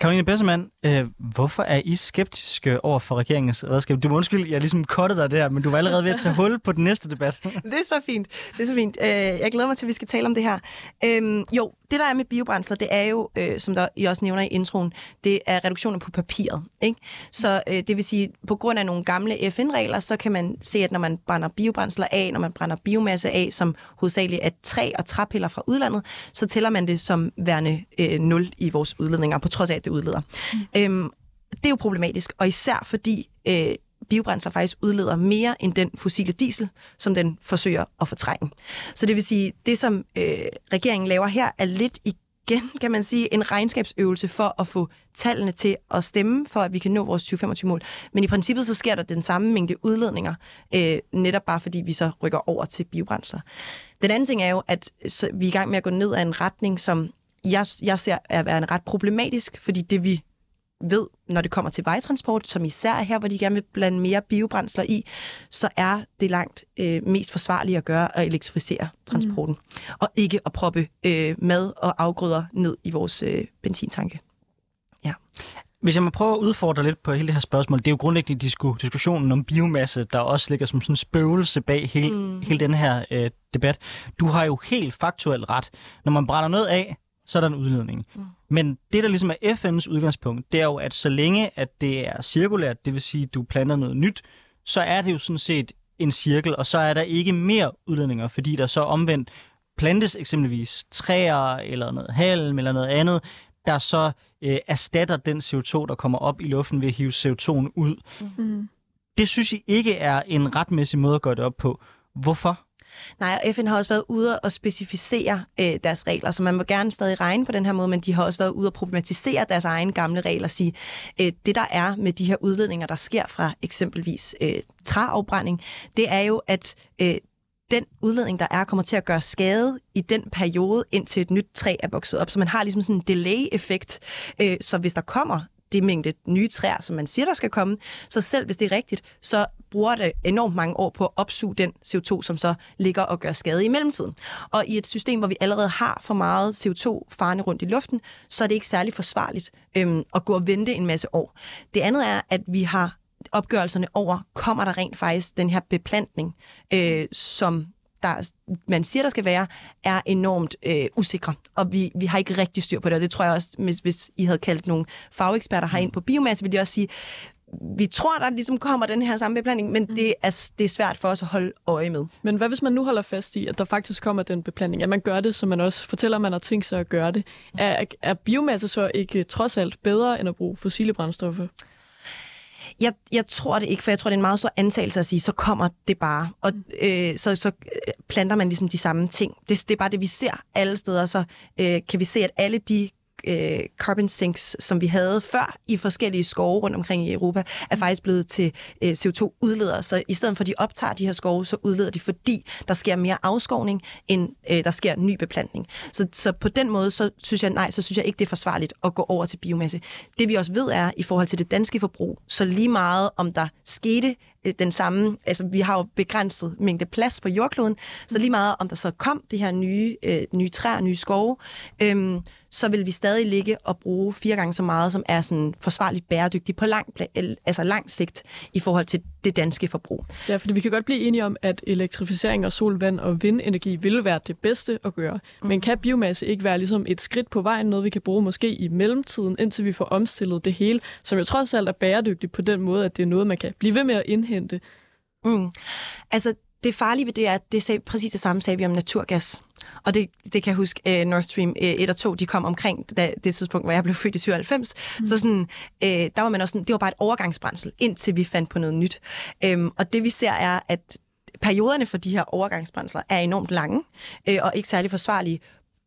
Karoline Bessemann, øh, hvorfor er I skeptiske over for regeringens redskab? Du må undskylde, jeg ligesom kottede dig der, men du var allerede ved at tage hul på den næste debat. (laughs) Det er så fint. Det er så fint. Øh, jeg glæder mig til, at vi skal tale om det her. Øhm, jo, det der er med biobrændsler, det er jo, øh, som der I også nævner i introen, det er reduktioner på papiret. Ikke? Så øh, det vil sige, på grund af nogle gamle FN-regler, så kan man se, at når man brænder biobrændsler af, når man brænder biomasse af, som hovedsageligt er træ og træpiller fra udlandet, så tæller man det som værende øh, nul i vores udledninger, på trods af, at det udleder. Mm. Øhm, det er jo problematisk, og især fordi øh, biobrændsler faktisk udleder mere end den fossile diesel, som den forsøger at fortrænge. Så det vil sige, det som øh, regeringen laver her, er lidt igen, kan man sige, en regnskabsøvelse for at få tallene til at stemme, for at vi kan nå vores 2025-mål. Men i princippet så sker der den samme mængde udledninger, øh, netop bare fordi vi så rykker over til biobrændsler. Den anden ting er jo, at så vi er i gang med at gå ned ad en retning, som jeg, jeg ser er en ret problematisk, fordi det vi ved, når det kommer til vejtransport, som især er her, hvor de gerne vil blande mere biobrændsler i, så er det langt øh, mest forsvarligt at gøre at elektrificere transporten, mm. og ikke at proppe øh, mad og afgrøder ned i vores øh, benzintanke. Ja. Hvis jeg må prøve at udfordre lidt på hele det her spørgsmål, det er jo grundlæggende disku, diskussionen om biomasse, der også ligger som sådan en spøgelse bag hele, mm. hele den her øh, debat. Du har jo helt faktuelt ret. Når man brænder noget af, så er der en udledning. Mm. Men det, der ligesom er FN's udgangspunkt, det er jo, at så længe at det er cirkulært, det vil sige, at du planter noget nyt, så er det jo sådan set en cirkel, og så er der ikke mere udledninger, fordi der så omvendt plantes eksempelvis træer eller noget halm eller noget andet, der så øh, erstatter den CO2, der kommer op i luften ved at hive CO2'en ud. Mm. Det synes I ikke er en retmæssig måde at gøre det op på. Hvorfor? Nej, og FN har også været ude og specificere øh, deres regler, så man må gerne stadig regne på den her måde, men de har også været ude og problematisere deres egne gamle regler og sige, øh, det der er med de her udledninger, der sker fra eksempelvis øh, træafbrænding, det er jo, at øh, den udledning, der er, kommer til at gøre skade i den periode, indtil et nyt træ er vokset op. Så man har ligesom sådan en delay-effekt. Øh, så hvis der kommer det mængde nye træer, som man siger, der skal komme. Så selv hvis det er rigtigt, så bruger det enormt mange år på at opsuge den CO2, som så ligger og gør skade i mellemtiden. Og i et system, hvor vi allerede har for meget CO2 farne rundt i luften, så er det ikke særlig forsvarligt øhm, at gå og vente en masse år. Det andet er, at vi har opgørelserne over, kommer der rent faktisk den her beplantning, øh, som der, man siger, der skal være, er enormt øh, usikre. Og vi, vi har ikke rigtig styr på det, og det tror jeg også, hvis, hvis I havde kaldt nogle fageksperter herind på biomasse, ville de også sige, vi tror, der ligesom kommer den her samme beplanning, men mm. det, er, det er svært for os at holde øje med. Men hvad hvis man nu holder fast i, at der faktisk kommer den beplanning, at man gør det, som man også fortæller, at man har tænkt sig at gøre det? Er, er biomasse så ikke trods alt bedre, end at bruge fossile brændstoffer? Jeg, jeg tror det ikke, for jeg tror, det er en meget stor antagelse at sige, så kommer det bare. Og øh, så, så planter man ligesom de samme ting. Det, det er bare det, vi ser alle steder. Så øh, kan vi se, at alle de øh, carbon sinks, som vi havde før i forskellige skove rundt omkring i Europa, er faktisk blevet til øh, CO2-udledere. Så i stedet for, at de optager de her skove, så udleder de, fordi der sker mere afskovning, end øh, der sker ny beplantning. Så, så på den måde, så synes jeg, nej, så synes jeg ikke, det er forsvarligt at gå over til biomasse. Det vi også ved er, i forhold til det danske forbrug, så lige meget om der skete den samme, altså vi har jo begrænset mængde plads på jordkloden, så lige meget om der så kom de her nye, øh, nye træer, nye skove, øhm, så vil vi stadig ligge og bruge fire gange så meget, som er sådan forsvarligt bæredygtigt på lang, altså lang sigt i forhold til det danske forbrug. Ja, fordi vi kan godt blive enige om, at elektrificering af sol, vand og vindenergi vil være det bedste at gøre. Mm. Men kan biomasse ikke være ligesom et skridt på vejen, noget vi kan bruge måske i mellemtiden, indtil vi får omstillet det hele, som jo trods alt er bæredygtigt på den måde, at det er noget, man kan blive ved med at indhente? Mm. Altså, det farlige ved det er, at det er præcis det samme sagde vi om naturgas. Og det, det kan jeg huske, uh, Nord Stream uh, 1 og 2, de kom omkring da, det tidspunkt, hvor jeg blev født i 97. Mm. Så sådan, uh, der var man også sådan, det var bare et overgangsbrændsel, indtil vi fandt på noget nyt. Um, og det vi ser er, at perioderne for de her overgangsbrændsler er enormt lange, uh, og ikke særlig forsvarlige.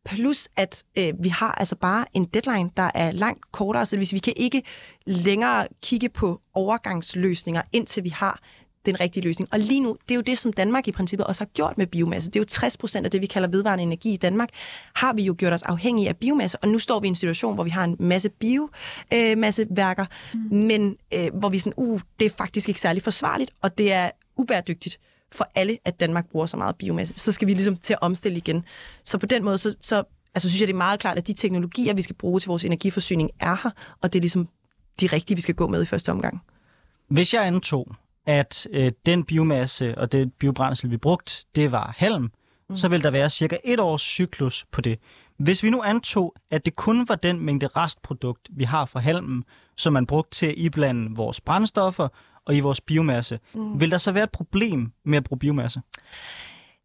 Plus at øh, vi har altså bare en deadline, der er langt kortere, så hvis vi kan ikke længere kigge på overgangsløsninger, indtil vi har den rigtige løsning. Og lige nu, det er jo det, som Danmark i princippet også har gjort med biomasse. Det er jo 60 procent af det, vi kalder vedvarende energi i Danmark, har vi jo gjort os afhængige af biomasse, og nu står vi i en situation, hvor vi har en masse biomasseværker, øh, mm. men øh, hvor vi sådan, uh, det er faktisk ikke særlig forsvarligt, og det er ubæredygtigt for alle, at Danmark bruger så meget biomasse. Så skal vi ligesom til at omstille igen. Så på den måde, så, så altså, synes jeg, det er meget klart, at de teknologier, vi skal bruge til vores energiforsyning, er her, og det er ligesom de rigtige, vi skal gå med i første omgang. Hvis jeg antog, at øh, den biomasse og det biobrændsel, vi brugte, det var halm, mm. så vil der være cirka et års cyklus på det. Hvis vi nu antog, at det kun var den mængde restprodukt, vi har fra halmen, som man brugte til at iblande vores brændstoffer og i vores biomasse, mm. vil der så være et problem med at bruge biomasse?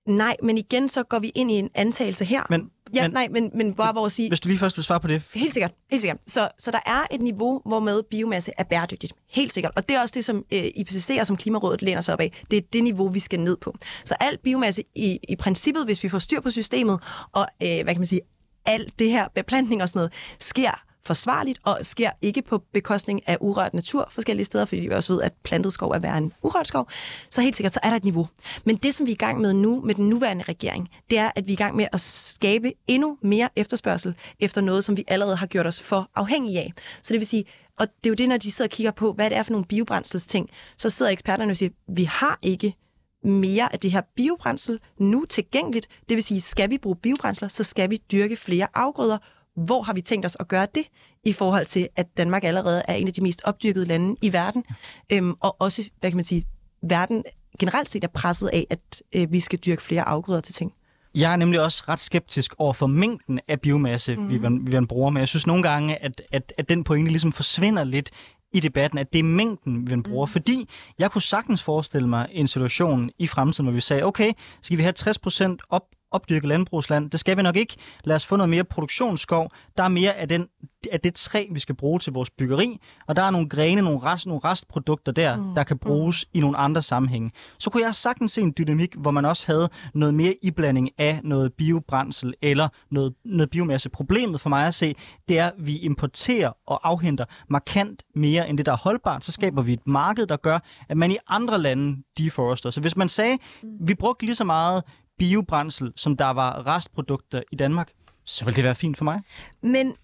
Nej, men igen så går vi ind i en antagelse her. Men, ja, men, nej, men, men bare hvor at sige... Hvis du lige først vil svare på det. Helt sikkert, helt sikkert. Så, så der er et niveau, hvor med biomasse er bæredygtigt. Helt sikkert. Og det er også det, som øh, IPCC og som Klimarådet læner sig op af. Det er det niveau, vi skal ned på. Så al biomasse i, i princippet, hvis vi får styr på systemet, og øh, hvad kan man sige, alt det her beplantning og sådan noget, sker forsvarligt og sker ikke på bekostning af urørt natur forskellige steder, fordi vi også ved, at plantet skov er værre end urørt skov. Så helt sikkert, så er der et niveau. Men det, som vi er i gang med nu med den nuværende regering, det er, at vi er i gang med at skabe endnu mere efterspørgsel efter noget, som vi allerede har gjort os for afhængige af. Så det vil sige, og det er jo det, når de sidder og kigger på, hvad det er for nogle biobrændselsting, så sidder eksperterne og siger, vi har ikke mere af det her biobrændsel nu tilgængeligt. Det vil sige, skal vi bruge biobrændsler, så skal vi dyrke flere afgrøder, hvor har vi tænkt os at gøre det, i forhold til, at Danmark allerede er en af de mest opdyrkede lande i verden, øhm, og også, hvad kan man sige, verden generelt set er presset af, at øh, vi skal dyrke flere afgrøder til ting. Jeg er nemlig også ret skeptisk over for mængden af biomasse, mm. vi, vi, vi bruger, men jeg synes nogle gange, at, at, at den pointe ligesom forsvinder lidt i debatten, at det er mængden, vi bruger. Mm. Fordi jeg kunne sagtens forestille mig en situation i fremtiden, hvor vi sagde, okay, skal vi have 60% op opdyrke landbrugsland. Det skal vi nok ikke. Lad os få noget mere produktionsskov. Der er mere af, den, af det træ, vi skal bruge til vores byggeri, og der er nogle grene, nogle, rest, nogle restprodukter der, mm. der kan bruges mm. i nogle andre sammenhænge. Så kunne jeg sagtens se en dynamik, hvor man også havde noget mere iblanding af noget biobrændsel eller noget, noget biomasse. Problemet for mig at se, det er, at vi importerer og afhenter markant mere end det, der er holdbart. Så skaber vi et marked, der gør, at man i andre lande deforester. Så hvis man sagde, mm. vi brugte lige så meget biobrændsel, som der var restprodukter i Danmark, så vil det være fint for mig. Men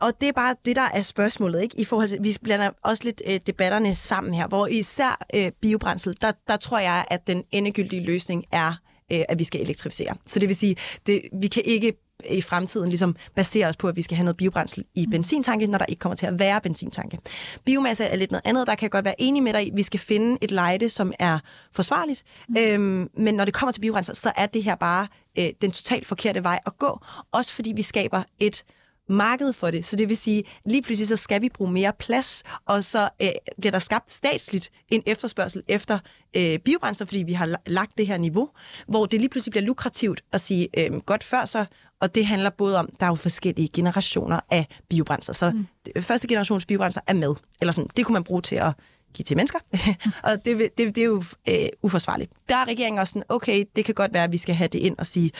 og det er bare det, der er spørgsmålet, ikke? I forhold til, vi blander også lidt øh, debatterne sammen her, hvor især øh, biobrændsel, der, der tror jeg, at den endegyldige løsning er, øh, at vi skal elektrificere. Så det vil sige, det, vi kan ikke i fremtiden ligesom basere os på, at vi skal have noget biobrændsel i mm. benzintanke, når der ikke kommer til at være benzintanke. Biomasse er lidt noget andet. Der kan jeg godt være enig med dig i, vi skal finde et lejde, som er forsvarligt. Mm. Øhm, men når det kommer til biobrændsel, så er det her bare øh, den totalt forkerte vej at gå. Også fordi vi skaber et marked for det. Så det vil sige, lige pludselig så skal vi bruge mere plads, og så øh, bliver der skabt statsligt en efterspørgsel efter øh, biobrændstof, fordi vi har lagt det her niveau, hvor det lige pludselig bliver lukrativt at sige, øh, godt før så, og det handler både om, der er jo forskellige generationer af biobrændstof. Så mm. første generations biobrændstof er med, eller sådan, det kunne man bruge til at give til mennesker, (laughs) og det, det, det er jo øh, uforsvarligt. Der er regeringen også sådan, okay, det kan godt være, at vi skal have det ind og sige,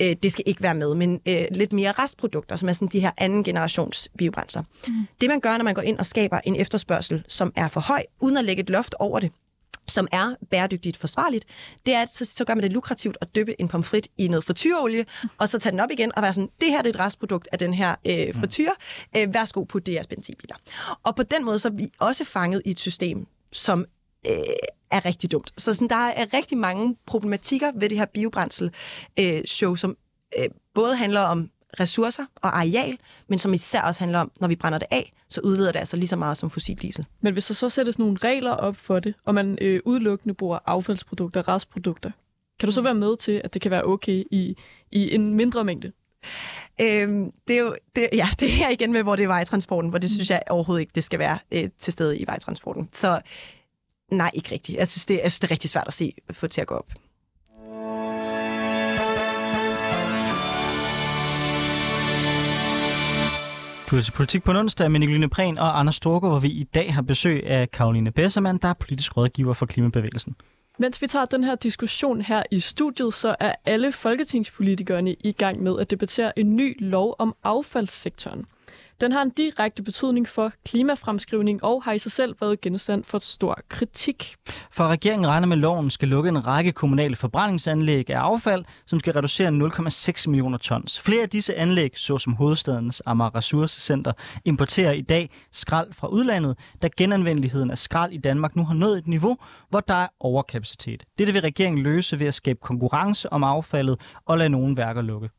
øh, det skal ikke være med, men øh, lidt mere restprodukter, som er sådan de her anden generations biobrændser. Mm. Det man gør, når man går ind og skaber en efterspørgsel, som er for høj, uden at lægge et loft over det, som er bæredygtigt forsvarligt, det er, at så, så gør man det lukrativt at dyppe en pomfrit i noget frityrolie, og så tage den op igen og være sådan, det her det er et restprodukt af den her øh, frityr, øh, værsgo på DR's benzinbiler. Og på den måde så er vi også fanget i et system, som øh, er rigtig dumt. Så sådan, der er rigtig mange problematikker ved det her biobrændsel-show, øh, som øh, både handler om ressourcer og areal, men som især også handler om, når vi brænder det af, så udleder det altså lige så meget som fossil diesel. Men hvis der så sættes nogle regler op for det, og man øh, udelukkende bruger affaldsprodukter, restprodukter, kan du så være med til, at det kan være okay i, i en mindre mængde? Øhm, det er jo, det, ja, (laughs) det er igen med, hvor det er vejtransporten, hvor det synes jeg overhovedet ikke, det skal være øh, til stede i vejtransporten. Så nej, ikke rigtigt. Jeg synes, det, jeg synes, det er rigtig svært at se, få til at gå op. Du er til Politik på en onsdag med Nicoline Prehn og Anders Storgård, hvor vi i dag har besøg af Karoline Bessermann, der er politisk rådgiver for Klimabevægelsen. Mens vi tager den her diskussion her i studiet, så er alle folketingspolitikerne i gang med at debattere en ny lov om affaldssektoren. Den har en direkte betydning for klimafremskrivning og har i sig selv været genstand for stor kritik. For regeringen regner med, at loven skal lukke en række kommunale forbrændingsanlæg af affald, som skal reducere 0,6 millioner tons. Flere af disse anlæg, såsom hovedstadens Amager Ressourcecenter, importerer i dag skrald fra udlandet, da genanvendeligheden af skrald i Danmark nu har nået et niveau, hvor der er overkapacitet. Dette vil regeringen løse ved at skabe konkurrence om affaldet og lade nogle værker lukke.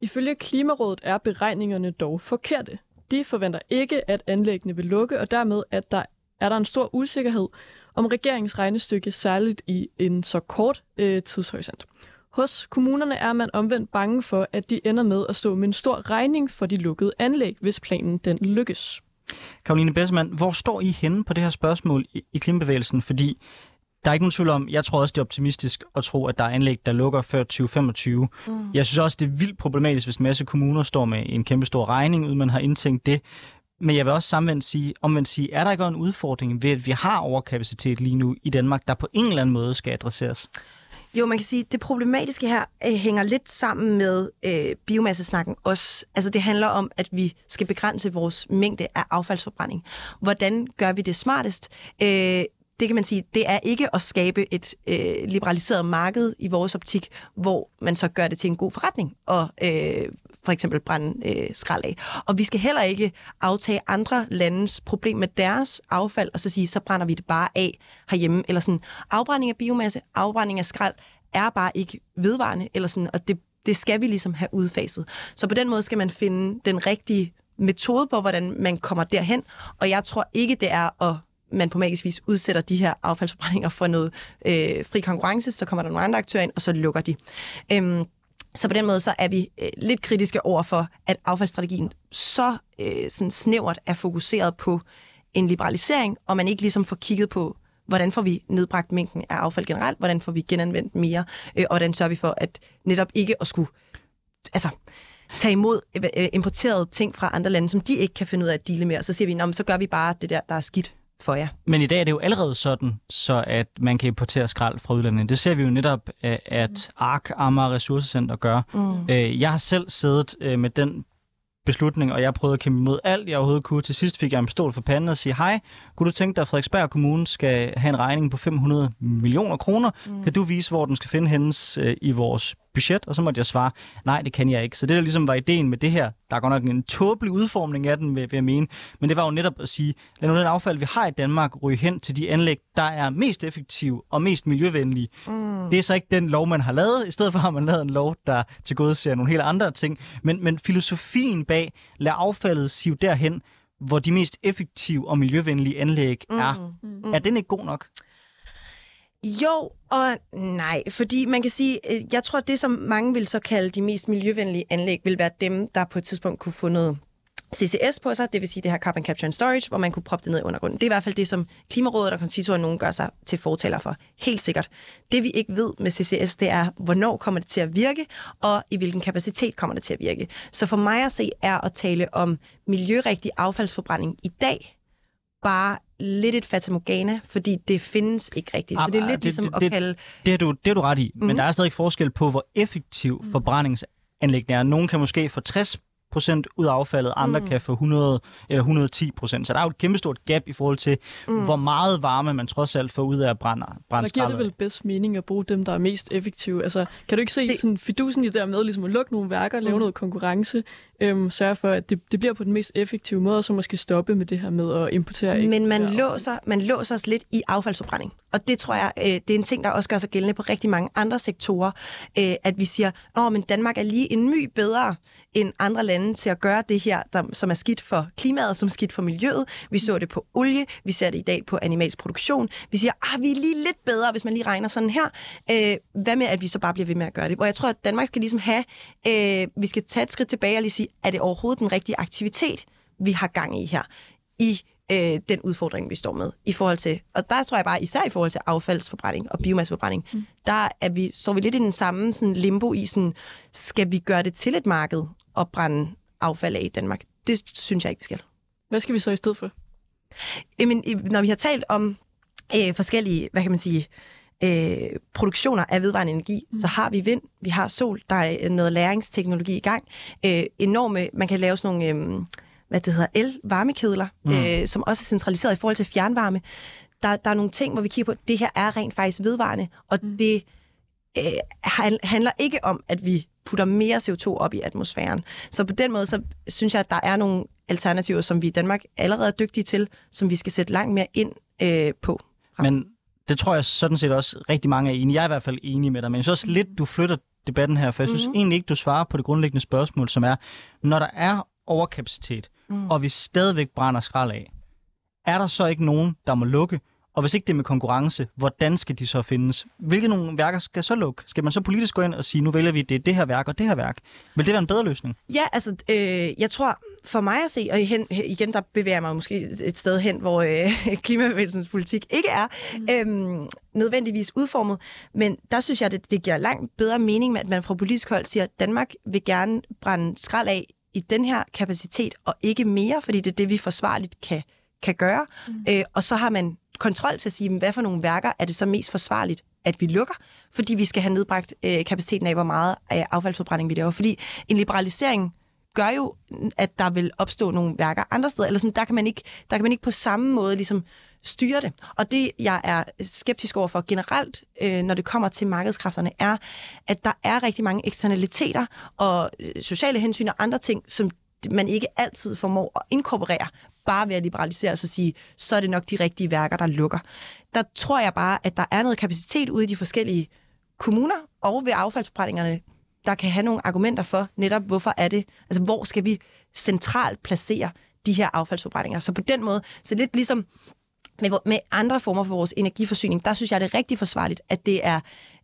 Ifølge Klimarådet er beregningerne dog forkerte. De forventer ikke, at anlæggene vil lukke, og dermed at der er der en stor usikkerhed om regeringens regnestykke, særligt i en så kort øh, tidshorisont. Hos kommunerne er man omvendt bange for, at de ender med at stå med en stor regning for de lukkede anlæg, hvis planen den lykkes. Karoline Bessemann, hvor står I henne på det her spørgsmål i, i klimabevægelsen? Fordi der er ikke nogen tvivl om, jeg tror også, det er optimistisk at tro, at der er anlæg, der lukker før 2025. Mm. Jeg synes også, det er vildt problematisk, hvis en masse kommuner står med en kæmpe stor regning, uden man har indtænkt det. Men jeg vil også samvendt sige, omvendt sige, er der ikke en udfordring ved, at vi har overkapacitet lige nu i Danmark, der på en eller anden måde skal adresseres? Jo, man kan sige, at det problematiske her øh, hænger lidt sammen med øh, biomassesnakken også. Altså det handler om, at vi skal begrænse vores mængde af affaldsforbrænding. Hvordan gør vi det smartest? Øh, det kan man sige, det er ikke at skabe et øh, liberaliseret marked i vores optik, hvor man så gør det til en god forretning og øh, for eksempel brænde øh, skrald af. Og vi skal heller ikke aftage andre landes problem med deres affald og så sige, så brænder vi det bare af herhjemme. Eller sådan, afbrænding af biomasse, afbrænding af skrald er bare ikke vedvarende, eller sådan, og det, det skal vi ligesom have udfaset. Så på den måde skal man finde den rigtige metode på, hvordan man kommer derhen, og jeg tror ikke, det er at man på magisk vis udsætter de her affaldsforbrændinger for noget øh, fri konkurrence, så kommer der nogle andre aktører ind, og så lukker de. Øhm, så på den måde så er vi øh, lidt kritiske over for, at affaldsstrategien så øh, sådan snævert er fokuseret på en liberalisering, og man ikke ligesom får kigget på, hvordan får vi nedbragt mængden af affald generelt, hvordan får vi genanvendt mere, øh, og hvordan sørger vi for, at netop ikke at skulle altså, tage imod øh, importerede ting fra andre lande, som de ikke kan finde ud af at dele med, og så siger vi, så gør vi bare det der, der er skidt for jer. Men i dag er det jo allerede sådan, så at man kan importere skrald fra udlandet. Det ser vi jo netop, at ARK, Amager Ressourcecenter, gør. Mm. Øh, jeg har selv siddet øh, med den beslutning, og jeg prøvede at kæmpe imod alt, jeg overhovedet kunne. Til sidst fik jeg en pistol for panden og sige, hej, kunne du tænke dig, at Frederiksberg Kommune skal have en regning på 500 millioner kroner? Mm. Kan du vise, hvor den skal finde hendes øh, i vores budget? Og så måtte jeg svare, nej, det kan jeg ikke. Så det, der ligesom var ideen med det her, der er godt nok en tåbelig udformning af den, vil, vil jeg mene, men det var jo netop at sige, lad nu den affald, vi har i Danmark, ryge hen til de anlæg, der er mest effektive og mest miljøvenlige. Mm. Det er så ikke den lov, man har lavet. I stedet for har man lavet en lov, der til gode ser nogle helt andre ting. Men, men filosofien bag, lad affaldet sive derhen, hvor de mest effektive og miljøvenlige anlæg er, mm. Mm. er den ikke god nok? Jo og nej, fordi man kan sige, øh, jeg tror, det som mange vil så kalde de mest miljøvenlige anlæg, vil være dem, der på et tidspunkt kunne få noget CCS på sig, det vil sige det her Carbon Capture and Storage, hvor man kunne proppe det ned i undergrunden. Det er i hvert fald det, som Klimarådet og Kontitoren nogen gør sig til fortaler for. Helt sikkert. Det vi ikke ved med CCS, det er, hvornår kommer det til at virke, og i hvilken kapacitet kommer det til at virke. Så for mig at se er at tale om miljørigtig affaldsforbrænding i dag, bare lidt et fatamorgana, fordi det findes ikke rigtigt. Så det er lidt det, ligesom det, at det, kalde... Det er, du, det er du ret i, mm. men mhm. der er stadig forskel på, hvor effektiv mm. forbrændingsanlæggene er. Nogle kan måske få 60 procent ud af affaldet, andre mm. kan få 100 eller 110 procent. Så der er jo et kæmpestort gap i forhold til, mm. hvor meget varme man trods alt får ud af at brænde, Der giver det vel bedst mening at bruge dem, der er mest effektive. Altså, kan du ikke se det... sådan fidusen i det der med ligesom at lukke nogle værker, lave mm. noget konkurrence, øhm, sørge for, at det, det bliver på den mest effektive måde, og så måske stoppe med det her med at importere. Men man låser, man låser os lidt i affaldsforbrænding. Og det tror jeg, øh, det er en ting, der også gør sig gældende på rigtig mange andre sektorer, øh, at vi siger, at men Danmark er lige en my bedre end andre lande til at gøre det her, der, som er skidt for klimaet, som er skidt for miljøet. Vi så det på olie, vi ser det i dag på animalsk produktion. Vi siger, ah, vi er lige lidt bedre, hvis man lige regner sådan her. Øh, hvad med, at vi så bare bliver ved med at gøre det? Hvor jeg tror, at Danmark skal ligesom have, øh, vi skal tage et skridt tilbage og lige sige, er det overhovedet den rigtige aktivitet, vi har gang i her? I øh, den udfordring, vi står med. I forhold til, og der tror jeg bare, især i forhold til affaldsforbrænding og biomasseforbrænding, mm. der er vi, står vi lidt i den samme sådan limbo i, sådan, skal vi gøre det til et marked at brænde affald af i Danmark? Det synes jeg ikke, vi skal. Hvad skal vi så i stedet for? Jamen, når vi har talt om øh, forskellige, hvad kan man sige, øh, produktioner af vedvarende energi, mm. så har vi vind, vi har sol, der er noget læringsteknologi i gang. Øh, enorme, man kan lave sådan nogle... Øh, hvad det hedder, el-varmekedler, mm. øh, som også er centraliseret i forhold til fjernvarme. Der, der er nogle ting, hvor vi kigger på, at det her er rent faktisk vedvarende, og mm. det øh, handler ikke om, at vi putter mere CO2 op i atmosfæren. Så på den måde, så synes jeg, at der er nogle alternativer, som vi i Danmark allerede er dygtige til, som vi skal sætte langt mere ind øh, på. Men det tror jeg sådan set også rigtig mange er enige. Jeg er i hvert fald enig med dig, men jeg synes også lidt, du flytter debatten her, for jeg synes mm-hmm. egentlig ikke, du svarer på det grundlæggende spørgsmål, som er, når der er overkapacitet, mm. og vi stadigvæk brænder skrald af, er der så ikke nogen, der må lukke? Og hvis ikke det er med konkurrence, hvordan skal de så findes? Hvilke nogle værker skal så lukke? Skal man så politisk gå ind og sige, nu vælger vi det, det her værk og det her værk? Vil det være en bedre løsning? Ja, altså, øh, jeg tror for mig at se, og hen, igen, der bevæger jeg mig måske et sted hen, hvor øh, (laughs) klimabevægelsens politik ikke er mm. øh, nødvendigvis udformet, men der synes jeg, det, det giver langt bedre mening, at man fra politisk hold siger, at Danmark vil gerne brænde skrald af i den her kapacitet, og ikke mere, fordi det er det, vi forsvarligt kan, kan gøre. Mm. Øh, og så har man kontrol til at sige, hvad for nogle værker er det så mest forsvarligt, at vi lukker, fordi vi skal have nedbragt øh, kapaciteten af, hvor meget øh, affaldsforbrænding vi laver. Fordi en liberalisering gør jo, at der vil opstå nogle værker andre steder, eller sådan, der, kan man ikke, der kan man ikke på samme måde ligesom styre det. Og det, jeg er skeptisk over for generelt, øh, når det kommer til markedskræfterne, er, at der er rigtig mange eksternaliteter og øh, sociale hensyn og andre ting, som man ikke altid formår at inkorporere, bare ved at liberalisere og så sige, så er det nok de rigtige værker, der lukker. Der tror jeg bare, at der er noget kapacitet ude i de forskellige kommuner og ved affaldsforbrændingerne, der kan have nogle argumenter for netop, hvorfor er det, altså hvor skal vi centralt placere de her affaldsforbrændinger. Så på den måde, så lidt ligesom med, med andre former for vores energiforsyning, der synes jeg, det er rigtig forsvarligt, at det er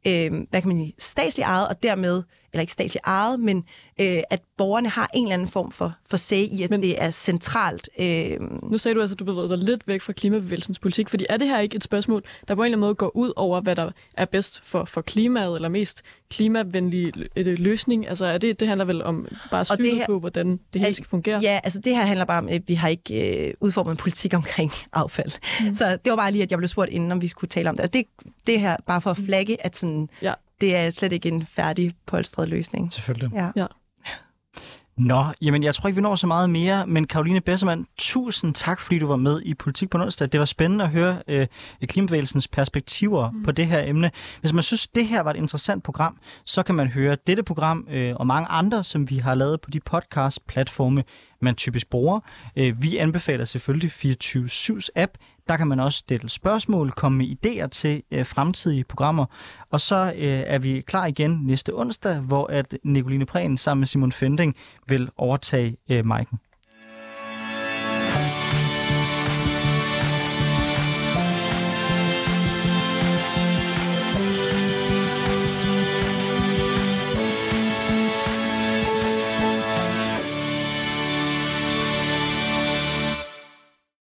øh, hvad kan man sige, statsligt ejet, og dermed, eller ikke statsligt ejet, men øh, at borgerne har en eller anden form for, for sag i, at men, det er centralt. Øh... Nu sagde du altså, at du bevæger dig lidt væk fra klimabevægelsens politik, fordi er det her ikke et spørgsmål, der på en eller anden måde går ud over, hvad der er bedst for, for klimaet, eller mest klimavenlig løsning? Altså er det, det handler vel om bare styre på, hvordan det hele skal fungere? Ja, altså det her handler bare om, at vi har ikke øh, udformet en politik omkring (laughs) affald. Mm. Så det var bare lige, at jeg blev spurgt inden, om vi skulle tale om det. Og det, det her bare for at flagge, at sådan, ja. Det er slet ikke en færdig polstret løsning. Selvfølgelig. Ja. ja. (laughs) Nå, jamen jeg tror ikke, vi når så meget mere, men Karoline Bessermann, tusind tak, fordi du var med i Politik på onsdag. Det var spændende at høre øh, klimabevægelsens perspektiver mm. på det her emne. Hvis man synes, det her var et interessant program, så kan man høre dette program øh, og mange andre, som vi har lavet på de podcast-platforme, man typisk bruger. Øh, vi anbefaler selvfølgelig 24-7's app. Der kan man også stille spørgsmål, komme med idéer til øh, fremtidige programmer. Og så øh, er vi klar igen næste onsdag, hvor at Nicoline Prehn sammen med Simon Fending vil overtage øh, Mike'en.